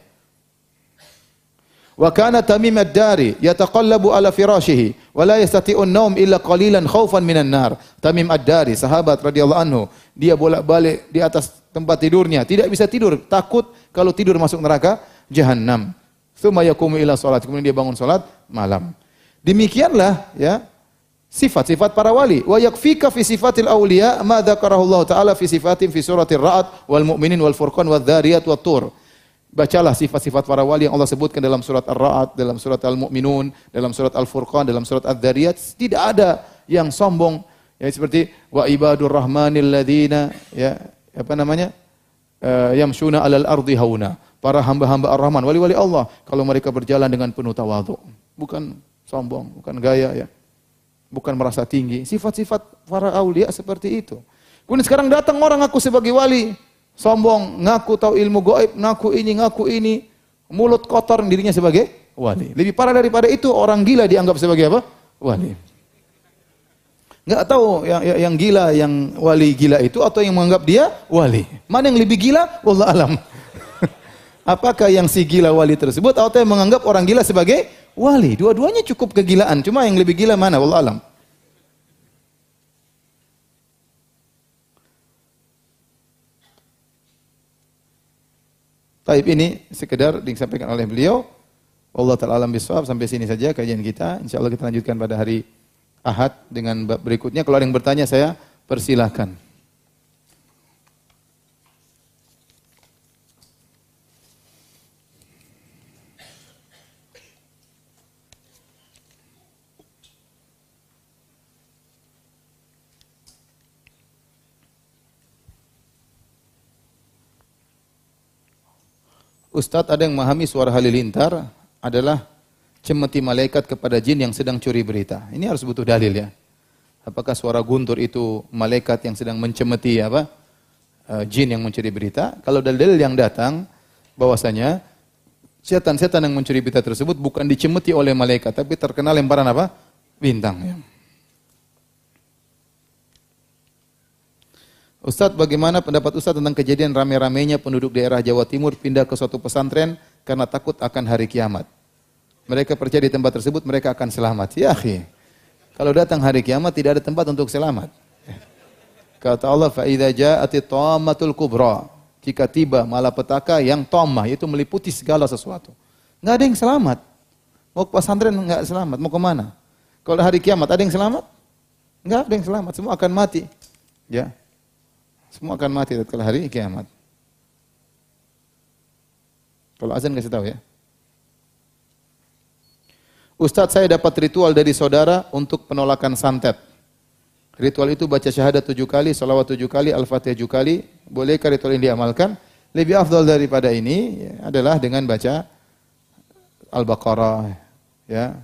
Wa kana Tamim ad-Dari yataqallabu ala firashihi wa la yastati'u an-nawm illa qalilan khaufan minan nar. Tamim ad-Dari, sahabat radhiyallahu anhu, dia bolak-balik di atas tempat tidurnya, tidak bisa tidur, takut kalau tidur masuk neraka jahanam. Tsumma yaqumu ila salat, kemudian dia bangun salat malam. Demikianlah ya sifat-sifat para wali. Wa yakfika fi sifatil awliya ma dzakarahu Allah taala fi sifatin fi suratir Ra'd wal mu'minin wal furqan wal dzariyat wat tur. Bacalah sifat-sifat para wali yang Allah sebutkan dalam surat Ar-Ra'd, dalam surat Al-Mu'minun, dalam surat Al-Furqan, dalam surat Ad-Dhariyat. Tidak ada yang sombong. Ya, seperti wa ibadur rahmanil ladina ya apa namanya? Uh, yamshuna alal ardi hauna. Para hamba-hamba Ar-Rahman, wali-wali Allah kalau mereka berjalan dengan penuh tawadhu. Bukan sombong, bukan gaya ya. Bukan merasa tinggi. Sifat-sifat para aulia seperti itu. Kemudian sekarang datang orang aku sebagai wali, sombong, ngaku tahu ilmu goib, ngaku ini, ngaku ini, mulut kotor dirinya sebagai wali. Lebih parah daripada itu orang gila dianggap sebagai apa? Wali. Enggak tahu yang, yang gila, yang wali gila itu atau yang menganggap dia wali. Mana yang lebih gila? Wallah alam. Apakah yang si gila wali tersebut atau yang menganggap orang gila sebagai wali? Dua-duanya cukup kegilaan. Cuma yang lebih gila mana? Wallah alam. Taib ini sekedar disampaikan oleh beliau. Allah Ta'ala alam biswab. Sampai sini saja kajian kita. Insya Allah kita lanjutkan pada hari Ahad dengan berikutnya. Kalau ada yang bertanya saya persilahkan. Ustadz ada yang memahami suara halilintar adalah cemeti malaikat kepada jin yang sedang curi berita. Ini harus butuh dalil ya. Apakah suara guntur itu malaikat yang sedang mencemeti apa? Uh, jin yang mencuri berita? Kalau dalil yang datang bahwasanya setan-setan yang mencuri berita tersebut bukan dicemeti oleh malaikat tapi terkena lemparan apa? bintang ya. Ustadz, bagaimana pendapat Ustadz tentang kejadian rame-ramenya penduduk daerah Jawa Timur pindah ke suatu pesantren karena takut akan hari kiamat? Mereka percaya di tempat tersebut mereka akan selamat. Ya, akhi. Kalau datang hari kiamat tidak ada tempat untuk selamat. Kata Allah, "Fa idza ja'ati tammatul kubra." Jika tiba malapetaka yang tomah, yaitu meliputi segala sesuatu. Enggak ada yang selamat. Mau ke pesantren enggak selamat, mau ke mana? Kalau hari kiamat ada yang selamat? Enggak ada yang selamat, semua akan mati. Ya. Semua akan mati tatkala hari kiamat. Kalau azan kasih tahu ya. Ustadz saya dapat ritual dari saudara untuk penolakan santet. Ritual itu baca syahadat tujuh kali, salawat tujuh kali, al-fatihah tujuh kali. Bolehkah ritual ini diamalkan? Lebih afdal daripada ini adalah dengan baca Al-Baqarah, ya,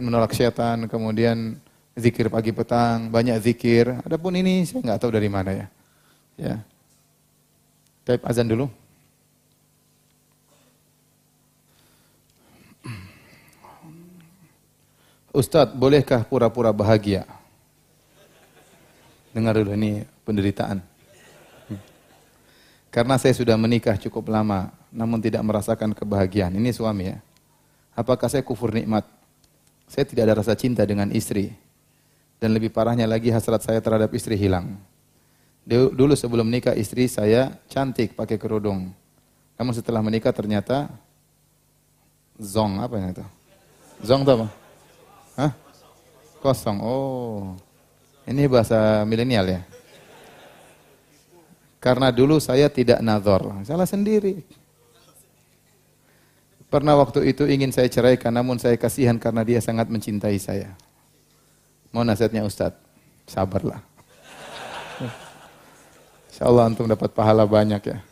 menolak setan, kemudian zikir pagi petang, banyak zikir. Adapun ini saya nggak tahu dari mana ya. Ya. Taib azan dulu. Ustadz, bolehkah pura-pura bahagia? Dengar dulu ini penderitaan. Karena saya sudah menikah cukup lama, namun tidak merasakan kebahagiaan. Ini suami ya. Apakah saya kufur nikmat? Saya tidak ada rasa cinta dengan istri. Dan lebih parahnya lagi hasrat saya terhadap istri hilang. Dulu sebelum menikah istri saya cantik pakai kerudung. Namun setelah menikah ternyata zong apa yang itu? Zong apa? Hah? Kosong. Oh. Ini bahasa milenial ya. Karena dulu saya tidak nazar. Salah sendiri. Pernah waktu itu ingin saya ceraikan, namun saya kasihan karena dia sangat mencintai saya. Mau nasihatnya Ustadz? Sabarlah. Insya Allah antum dapat pahala banyak ya.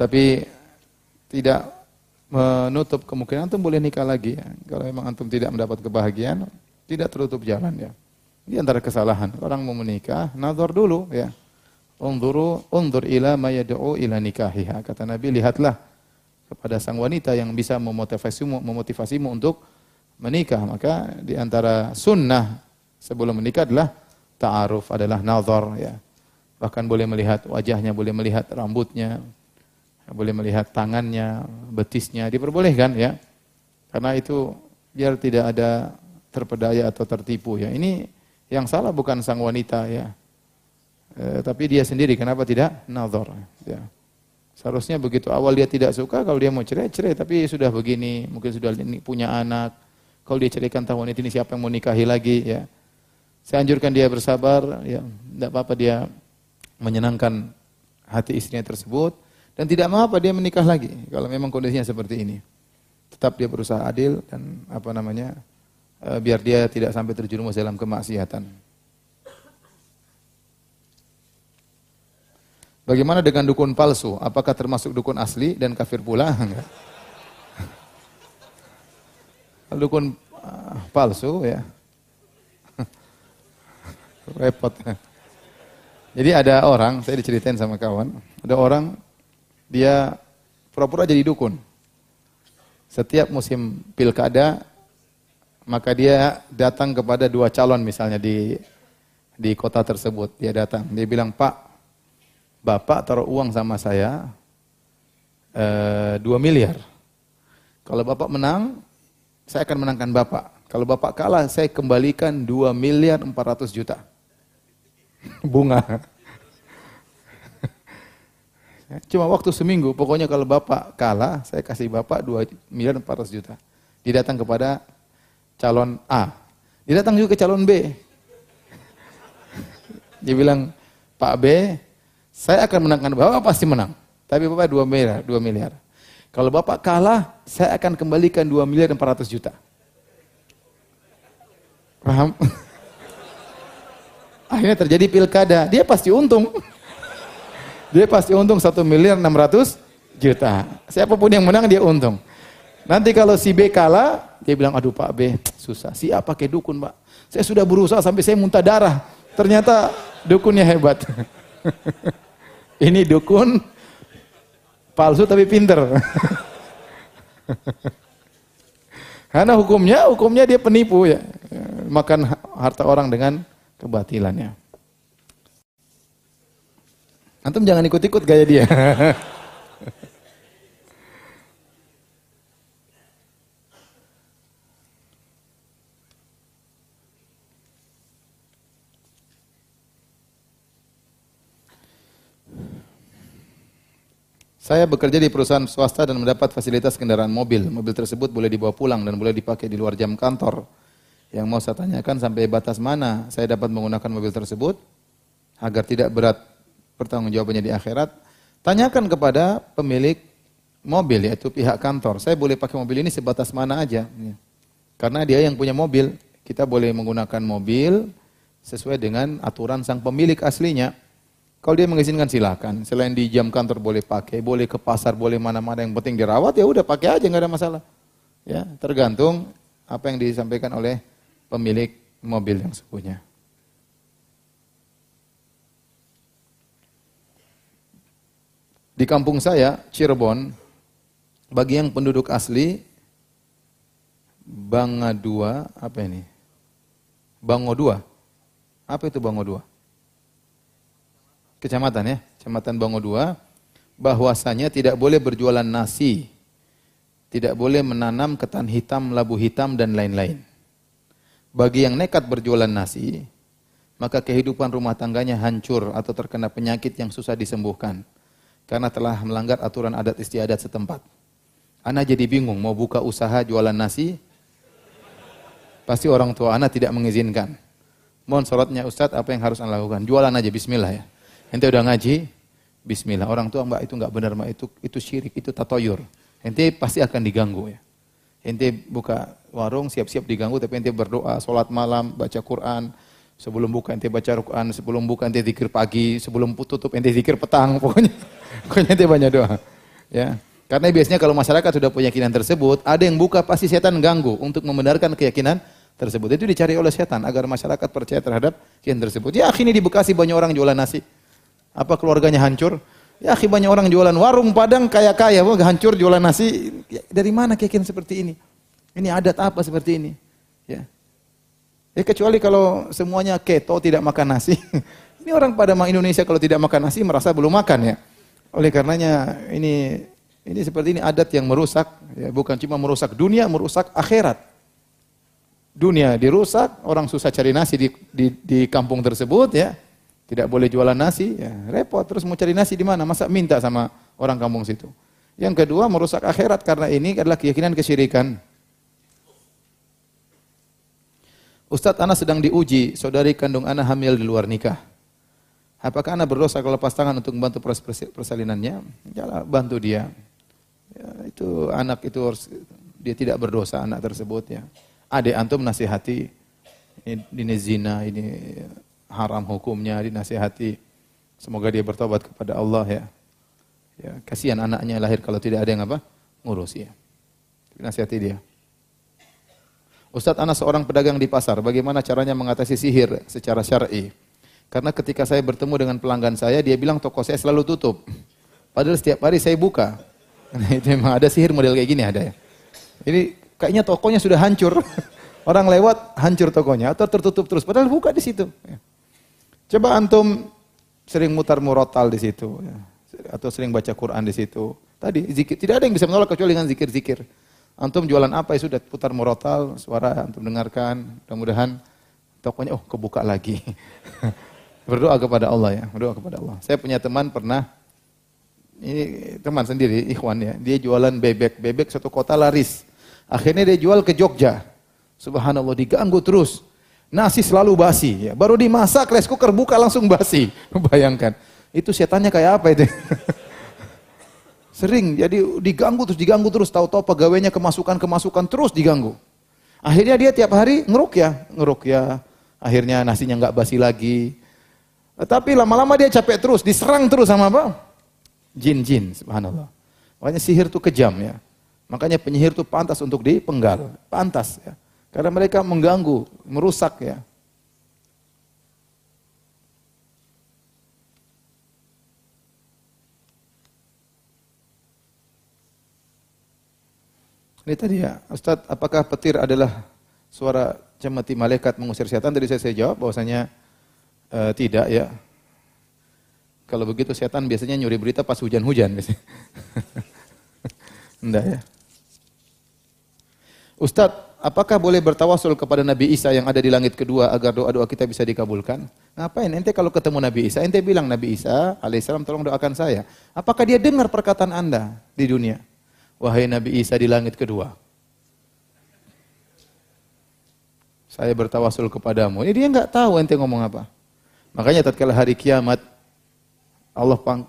Tapi tidak menutup kemungkinan antum boleh nikah lagi ya. Kalau memang antum tidak mendapat kebahagiaan, tidak tertutup jalan ya. Ini antara kesalahan. Orang mau menikah, nazar dulu ya. Unduru, undur ila ma yad'u ila nikahiha. Kata Nabi, lihatlah kepada sang wanita yang bisa memotivasimu, memotivasimu untuk menikah. Maka di antara sunnah sebelum menikah adalah ta'aruf, adalah nazar ya bahkan boleh melihat wajahnya, boleh melihat rambutnya, boleh melihat tangannya, betisnya, diperbolehkan ya. Karena itu biar tidak ada terpedaya atau tertipu ya. Ini yang salah bukan sang wanita ya. E, tapi dia sendiri kenapa tidak nazar ya. Seharusnya begitu awal dia tidak suka kalau dia mau cerai cerai tapi sudah begini mungkin sudah punya anak kalau dia ceraikan tahun ini siapa yang mau nikahi lagi ya. Saya anjurkan dia bersabar ya tidak apa-apa dia menyenangkan hati istrinya tersebut dan tidak mengapa dia menikah lagi kalau memang kondisinya seperti ini. Tetap dia berusaha adil dan apa namanya e, biar dia tidak sampai terjerumus dalam kemaksiatan. Bagaimana dengan dukun palsu? Apakah termasuk dukun asli dan kafir pula? Enggak. dukun uh, palsu ya repot. Jadi ada orang, saya diceritain sama kawan, ada orang dia pura-pura jadi dukun. Setiap musim pilkada, maka dia datang kepada dua calon misalnya di di kota tersebut. Dia datang, dia bilang, Pak, Bapak taruh uang sama saya eh, 2 miliar. Kalau Bapak menang, saya akan menangkan Bapak. Kalau Bapak kalah, saya kembalikan 2 miliar 400 juta bunga. Cuma waktu seminggu, pokoknya kalau Bapak kalah, saya kasih Bapak 2 miliar 400 juta. Dia datang kepada calon A. Dia datang juga ke calon B. Dia bilang, Pak B, saya akan menangkan Bapak pasti menang. Tapi Bapak 2 miliar, 2 miliar. Kalau Bapak kalah, saya akan kembalikan 2 miliar 400 juta. Paham? Akhirnya terjadi pilkada. Dia pasti untung. Dia pasti untung satu miliar enam ratus juta. Siapa pun yang menang dia untung. Nanti kalau si B kalah, dia bilang, aduh Pak B, susah. Si A pakai dukun Pak. Saya sudah berusaha sampai saya muntah darah. Ternyata dukunnya hebat. Ini dukun palsu tapi pinter. Karena hukumnya, hukumnya dia penipu ya. Makan harta orang dengan kebatilannya. Antum jangan ikut-ikut gaya dia. Saya bekerja di perusahaan swasta dan mendapat fasilitas kendaraan mobil. Mobil tersebut boleh dibawa pulang dan boleh dipakai di luar jam kantor. Yang mau saya tanyakan sampai batas mana saya dapat menggunakan mobil tersebut agar tidak berat pertanggungjawabannya di akhirat, tanyakan kepada pemilik mobil yaitu pihak kantor. Saya boleh pakai mobil ini sebatas mana aja? Karena dia yang punya mobil, kita boleh menggunakan mobil sesuai dengan aturan sang pemilik aslinya. Kalau dia mengizinkan silakan. Selain di jam kantor boleh pakai, boleh ke pasar, boleh mana-mana yang penting dirawat ya udah pakai aja nggak ada masalah. Ya, tergantung apa yang disampaikan oleh pemilik mobil yang sepunya. Di kampung saya, Cirebon, bagi yang penduduk asli, Banga dua, apa ini? Bango dua. Apa itu Bango dua? Kecamatan ya, Kecamatan Bango dua. Bahwasanya tidak boleh berjualan nasi, tidak boleh menanam ketan hitam, labu hitam, dan lain-lain. Bagi yang nekat berjualan nasi, maka kehidupan rumah tangganya hancur atau terkena penyakit yang susah disembuhkan karena telah melanggar aturan adat istiadat setempat. Ana jadi bingung mau buka usaha jualan nasi, pasti orang tua ana tidak mengizinkan. Mohon sholatnya Ustadz, apa yang harus anda lakukan? Jualan aja, Bismillah ya. Ente udah ngaji, Bismillah. Orang tua mbak itu nggak benar mbak itu itu syirik, itu tatoyur. Ente pasti akan diganggu ya. Ente buka warung siap-siap diganggu, tapi ente berdoa, sholat malam, baca Quran, Sebelum buka ente baca Quran, sebelum buka ente zikir pagi, sebelum tutup ente zikir petang, pokoknya pokoknya ente banyak doa. Ya. Karena biasanya kalau masyarakat sudah punya keyakinan tersebut, ada yang buka pasti setan ganggu untuk membenarkan keyakinan tersebut. Itu dicari oleh setan agar masyarakat percaya terhadap keyakinan tersebut. Ya akhirnya di Bekasi banyak orang jualan nasi. Apa keluarganya hancur? Ya akhirnya banyak orang jualan warung Padang kaya-kaya, wah hancur jualan nasi. Ya, dari mana keyakinan seperti ini? Ini adat apa seperti ini? Ya. Ya kecuali kalau semuanya keto tidak makan nasi. Ini orang pada Indonesia kalau tidak makan nasi merasa belum makan ya. Oleh karenanya ini ini seperti ini adat yang merusak ya, bukan cuma merusak dunia, merusak akhirat. Dunia dirusak, orang susah cari nasi di, di, di kampung tersebut ya. Tidak boleh jualan nasi, ya, repot. Terus mau cari nasi di mana? Masa minta sama orang kampung situ. Yang kedua merusak akhirat karena ini adalah keyakinan kesyirikan. Ustadz Ana sedang diuji, saudari kandung Ana hamil di luar nikah. Apakah Ana berdosa kalau lepas tangan untuk membantu proses persalinannya? Ya bantu dia. Ya, itu anak itu harus, dia tidak berdosa anak tersebut ya. Adik antum nasihati ini, ini zina, ini haram hukumnya, dinasihati. Semoga dia bertobat kepada Allah ya. Ya, kasihan anaknya lahir kalau tidak ada yang apa? ngurus ya. Nasihati dia. Ustadz Anas seorang pedagang di pasar, bagaimana caranya mengatasi sihir secara syar'i? Karena ketika saya bertemu dengan pelanggan saya, dia bilang toko saya selalu tutup. Padahal setiap hari saya buka. Nah, itu memang ada sihir model kayak gini ada ya. Ini kayaknya tokonya sudah hancur. Orang lewat hancur tokonya atau tertutup terus. Padahal buka di situ. Ya. Coba antum sering mutar murotal di situ. Ya. Atau sering baca Quran di situ. Tadi zikir. Tidak ada yang bisa menolak kecuali dengan zikir-zikir. Antum jualan apa ya sudah putar murotal, suara antum dengarkan. Mudah-mudahan tokonya oh kebuka lagi. berdoa kepada Allah ya, berdoa kepada Allah. Saya punya teman pernah ini teman sendiri, ikhwan ya, dia jualan bebek, bebek satu kota laris. Akhirnya dia jual ke Jogja. Subhanallah diganggu terus. Nasi selalu basi ya. Baru dimasak rice cooker buka langsung basi. Bayangkan. Itu setannya kayak apa itu? Sering, jadi diganggu terus diganggu terus, tahu-tahu pegawainya kemasukan-kemasukan terus diganggu. Akhirnya dia tiap hari ngeruk ya, ngeruk ya. Akhirnya nasinya nggak basi lagi. Tapi lama-lama dia capek terus, diserang terus sama apa? Jin-jin, subhanallah. Makanya sihir itu kejam ya. Makanya penyihir itu pantas untuk dipenggal, pantas ya. Karena mereka mengganggu, merusak ya. Ini tadi ya, Ustaz, apakah petir adalah suara cemeti malaikat mengusir setan? Tadi saya, saya jawab bahwasanya uh, tidak ya. Kalau begitu setan biasanya nyuri berita pas hujan-hujan biasanya. Enggak ya. Ustadz, apakah boleh bertawasul kepada Nabi Isa yang ada di langit kedua agar doa-doa kita bisa dikabulkan? Ngapain? Ente kalau ketemu Nabi Isa, ente bilang Nabi Isa alaihissalam tolong doakan saya. Apakah dia dengar perkataan anda di dunia? Wahai Nabi Isa di langit kedua. Saya bertawasul kepadamu. Ini dia nggak tahu ente ngomong apa. Makanya tatkala hari kiamat Allah pang,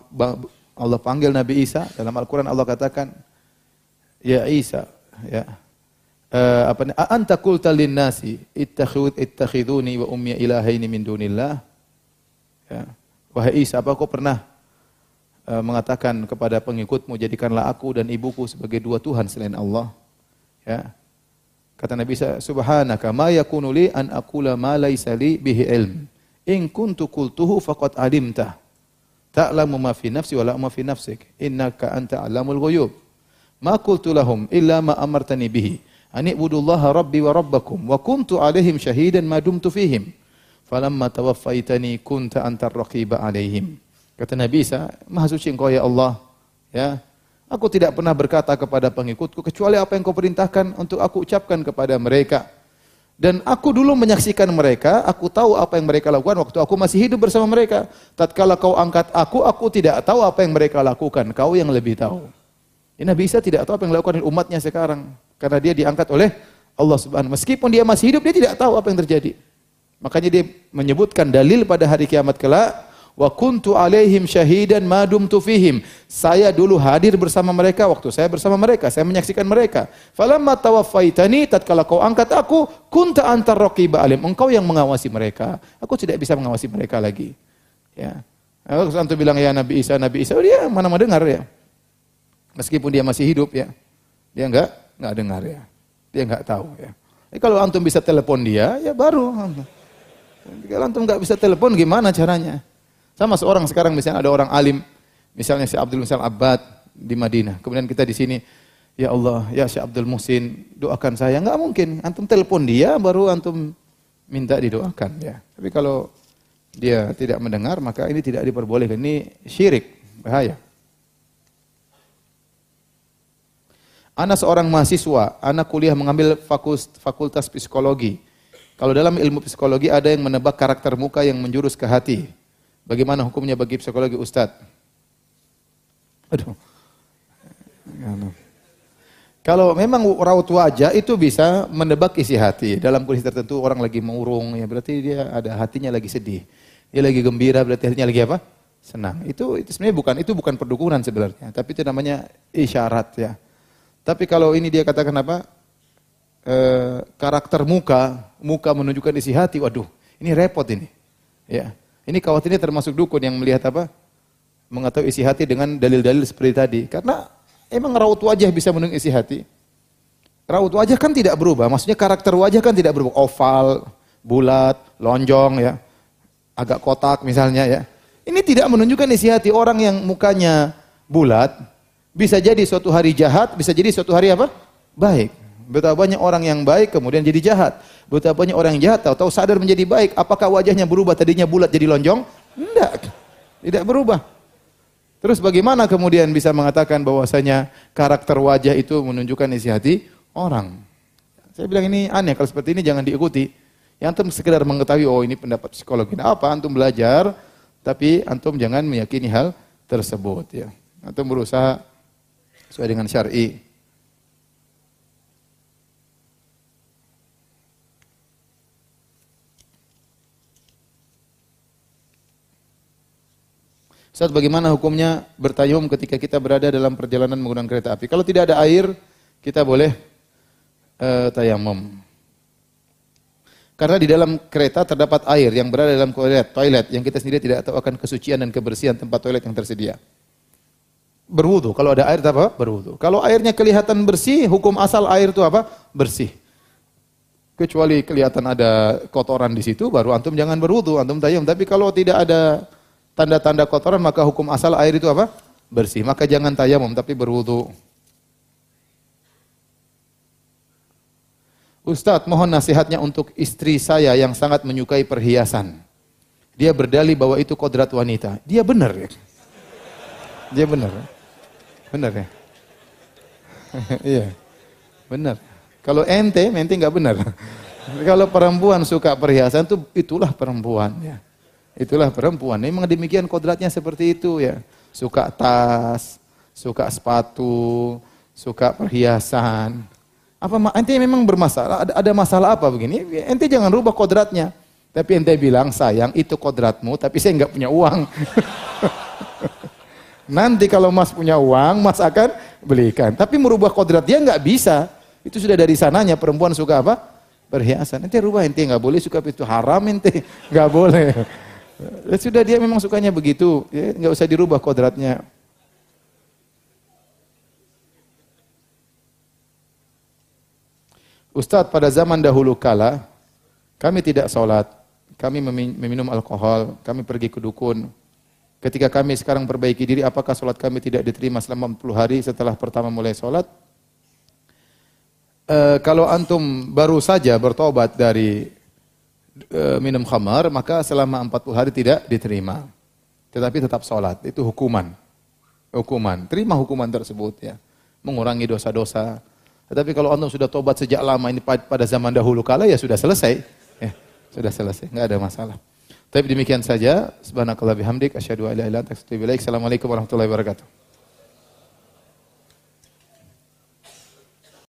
Allah panggil Nabi Isa dalam Al-Qur'an Allah katakan Ya Isa ya uh, apa nih? Anta qulta lin nasi ittakhid ittakhiduni wa ummi ilahaini min dunillah. Ya. Wahai Isa, apa kau pernah mengatakan kepada pengikutmu jadikanlah aku dan ibuku sebagai dua tuhan selain Allah? Ya. Kata Nabi Isa, subhanaka ma yakunu li an aqula ma laysa li bihi ilm. In kuntu qultuhu faqad alimta. Ta'lamu ma fi nafsi wa la ma fi nafsik. Innaka anta alamul ghuyub. Ma qultu lahum illa ma amartani bihi ani'budullaha rabbi wa rabbakum wa kuntu alaihim syahidan ma dumtu fihim falamma tawaffaitani kunta antar raqiba alaihim kata Nabi Isa maha suci engkau ya Allah ya aku tidak pernah berkata kepada pengikutku kecuali apa yang kau perintahkan untuk aku ucapkan kepada mereka dan aku dulu menyaksikan mereka, aku tahu apa yang mereka lakukan waktu aku masih hidup bersama mereka. Tatkala kau angkat aku, aku tidak tahu apa yang mereka lakukan. Kau yang lebih tahu. Ini Nabi Isa tidak tahu apa yang dilakukan umatnya sekarang. Karena dia diangkat oleh Allah Subhanahu Meskipun dia masih hidup, dia tidak tahu apa yang terjadi. Makanya dia menyebutkan dalil pada hari kiamat kelak, wa kuntu alaihim syahidan ma dumtu fihim. Saya dulu hadir bersama mereka waktu saya bersama mereka, saya menyaksikan mereka. Falamma tawaffaitani tatkala kau angkat aku, kunta antar raqiba alim. Engkau yang mengawasi mereka. Aku tidak bisa mengawasi mereka lagi. Ya. Kalau antum bilang ya Nabi Isa, Nabi Isa, oh dia mana mau dengar ya. Meskipun dia masih hidup ya. Dia enggak nggak dengar ya. Dia nggak tahu ya. Jadi kalau antum bisa telepon dia, ya baru. Kalau antum nggak bisa telepon, gimana caranya? Sama seorang sekarang misalnya ada orang alim, misalnya si Abdul Misal Abad di Madinah. Kemudian kita di sini, ya Allah, ya si Abdul Muhsin, doakan saya. Nggak mungkin. Antum telepon dia, baru antum minta didoakan ya. Tapi kalau dia tidak mendengar, maka ini tidak diperbolehkan. Ini syirik, bahaya. Anak seorang mahasiswa, anak kuliah mengambil fakultas psikologi. Kalau dalam ilmu psikologi ada yang menebak karakter muka yang menjurus ke hati. Bagaimana hukumnya bagi psikologi Ustadz? Aduh. Kalau memang raut wajah itu bisa menebak isi hati. Dalam kondisi tertentu orang lagi mengurung, ya berarti dia ada hatinya lagi sedih. Dia lagi gembira, berarti hatinya lagi apa? Senang. Itu itu sebenarnya bukan itu bukan perdukunan sebenarnya, tapi itu namanya isyarat ya. Tapi kalau ini dia katakan apa? E, karakter muka, muka menunjukkan isi hati. Waduh, ini repot ini. Ya. Ini khawatirnya termasuk dukun yang melihat apa? Mengetahui isi hati dengan dalil-dalil seperti tadi. Karena emang raut wajah bisa menunjukkan isi hati. Raut wajah kan tidak berubah. Maksudnya karakter wajah kan tidak berubah. Oval, bulat, lonjong ya. Agak kotak misalnya ya. Ini tidak menunjukkan isi hati orang yang mukanya bulat, bisa jadi suatu hari jahat, bisa jadi suatu hari apa? Baik. Betapa banyak orang yang baik kemudian jadi jahat. Betapa banyak orang yang jahat tahu-tahu sadar menjadi baik. Apakah wajahnya berubah tadinya bulat jadi lonjong? Tidak. Tidak berubah. Terus bagaimana kemudian bisa mengatakan bahwasanya karakter wajah itu menunjukkan isi hati orang? Saya bilang ini aneh kalau seperti ini jangan diikuti. Yang antum sekedar mengetahui oh ini pendapat psikologi. Nah, apa antum belajar tapi antum jangan meyakini hal tersebut ya. Antum berusaha sesuai dengan syar'i. Ustaz, bagaimana hukumnya bertayamum ketika kita berada dalam perjalanan menggunakan kereta api? Kalau tidak ada air, kita boleh uh, tayamum. Karena di dalam kereta terdapat air yang berada dalam toilet, toilet yang kita sendiri tidak tahu akan kesucian dan kebersihan tempat toilet yang tersedia. berwudu. Kalau ada air apa? Berwudu. Kalau airnya kelihatan bersih, hukum asal air itu apa? Bersih. Kecuali kelihatan ada kotoran di situ, baru antum jangan berwudu, antum tayamum. Tapi kalau tidak ada tanda-tanda kotoran, maka hukum asal air itu apa? Bersih. Maka jangan tayamum, tapi berwudu. Ustadz, mohon nasihatnya untuk istri saya yang sangat menyukai perhiasan. Dia berdalih bahwa itu kodrat wanita. Dia benar ya? Dia benar. Benar ya? iya. Benar. Kalau ente, ente nggak benar. Kalau perempuan suka perhiasan itu itulah perempuan ya. Itulah perempuan. Memang demikian kodratnya seperti itu ya. Suka tas, suka sepatu, suka perhiasan. Apa ente memang bermasalah? Ada, ada masalah apa begini? Ente jangan rubah kodratnya. Tapi ente bilang sayang itu kodratmu, tapi saya nggak punya uang. Nanti kalau Mas punya uang, Mas akan belikan. Tapi merubah kodrat dia nggak bisa. Itu sudah dari sananya perempuan suka apa? Perhiasan. Nanti rubah ente nggak boleh suka itu haram ente nggak boleh. Ya, sudah dia memang sukanya begitu, ya, nggak usah dirubah kodratnya. Ustadz pada zaman dahulu kala kami tidak sholat, kami meminum alkohol, kami pergi ke dukun, Ketika kami sekarang perbaiki diri, apakah sholat kami tidak diterima selama 40 hari setelah pertama mulai sholat? E, kalau antum baru saja bertobat dari e, minum khamar, maka selama 40 hari tidak diterima. Tetapi tetap sholat, itu hukuman. Hukuman, terima hukuman tersebut ya. Mengurangi dosa-dosa. Tetapi kalau antum sudah tobat sejak lama ini pada zaman dahulu kala ya sudah selesai. Ya, sudah selesai, nggak ada masalah. Tapi demikian saja. Subhanakallah bihamdik. Asyhadu an la ilaha illa anta Assalamualaikum warahmatullahi wabarakatuh.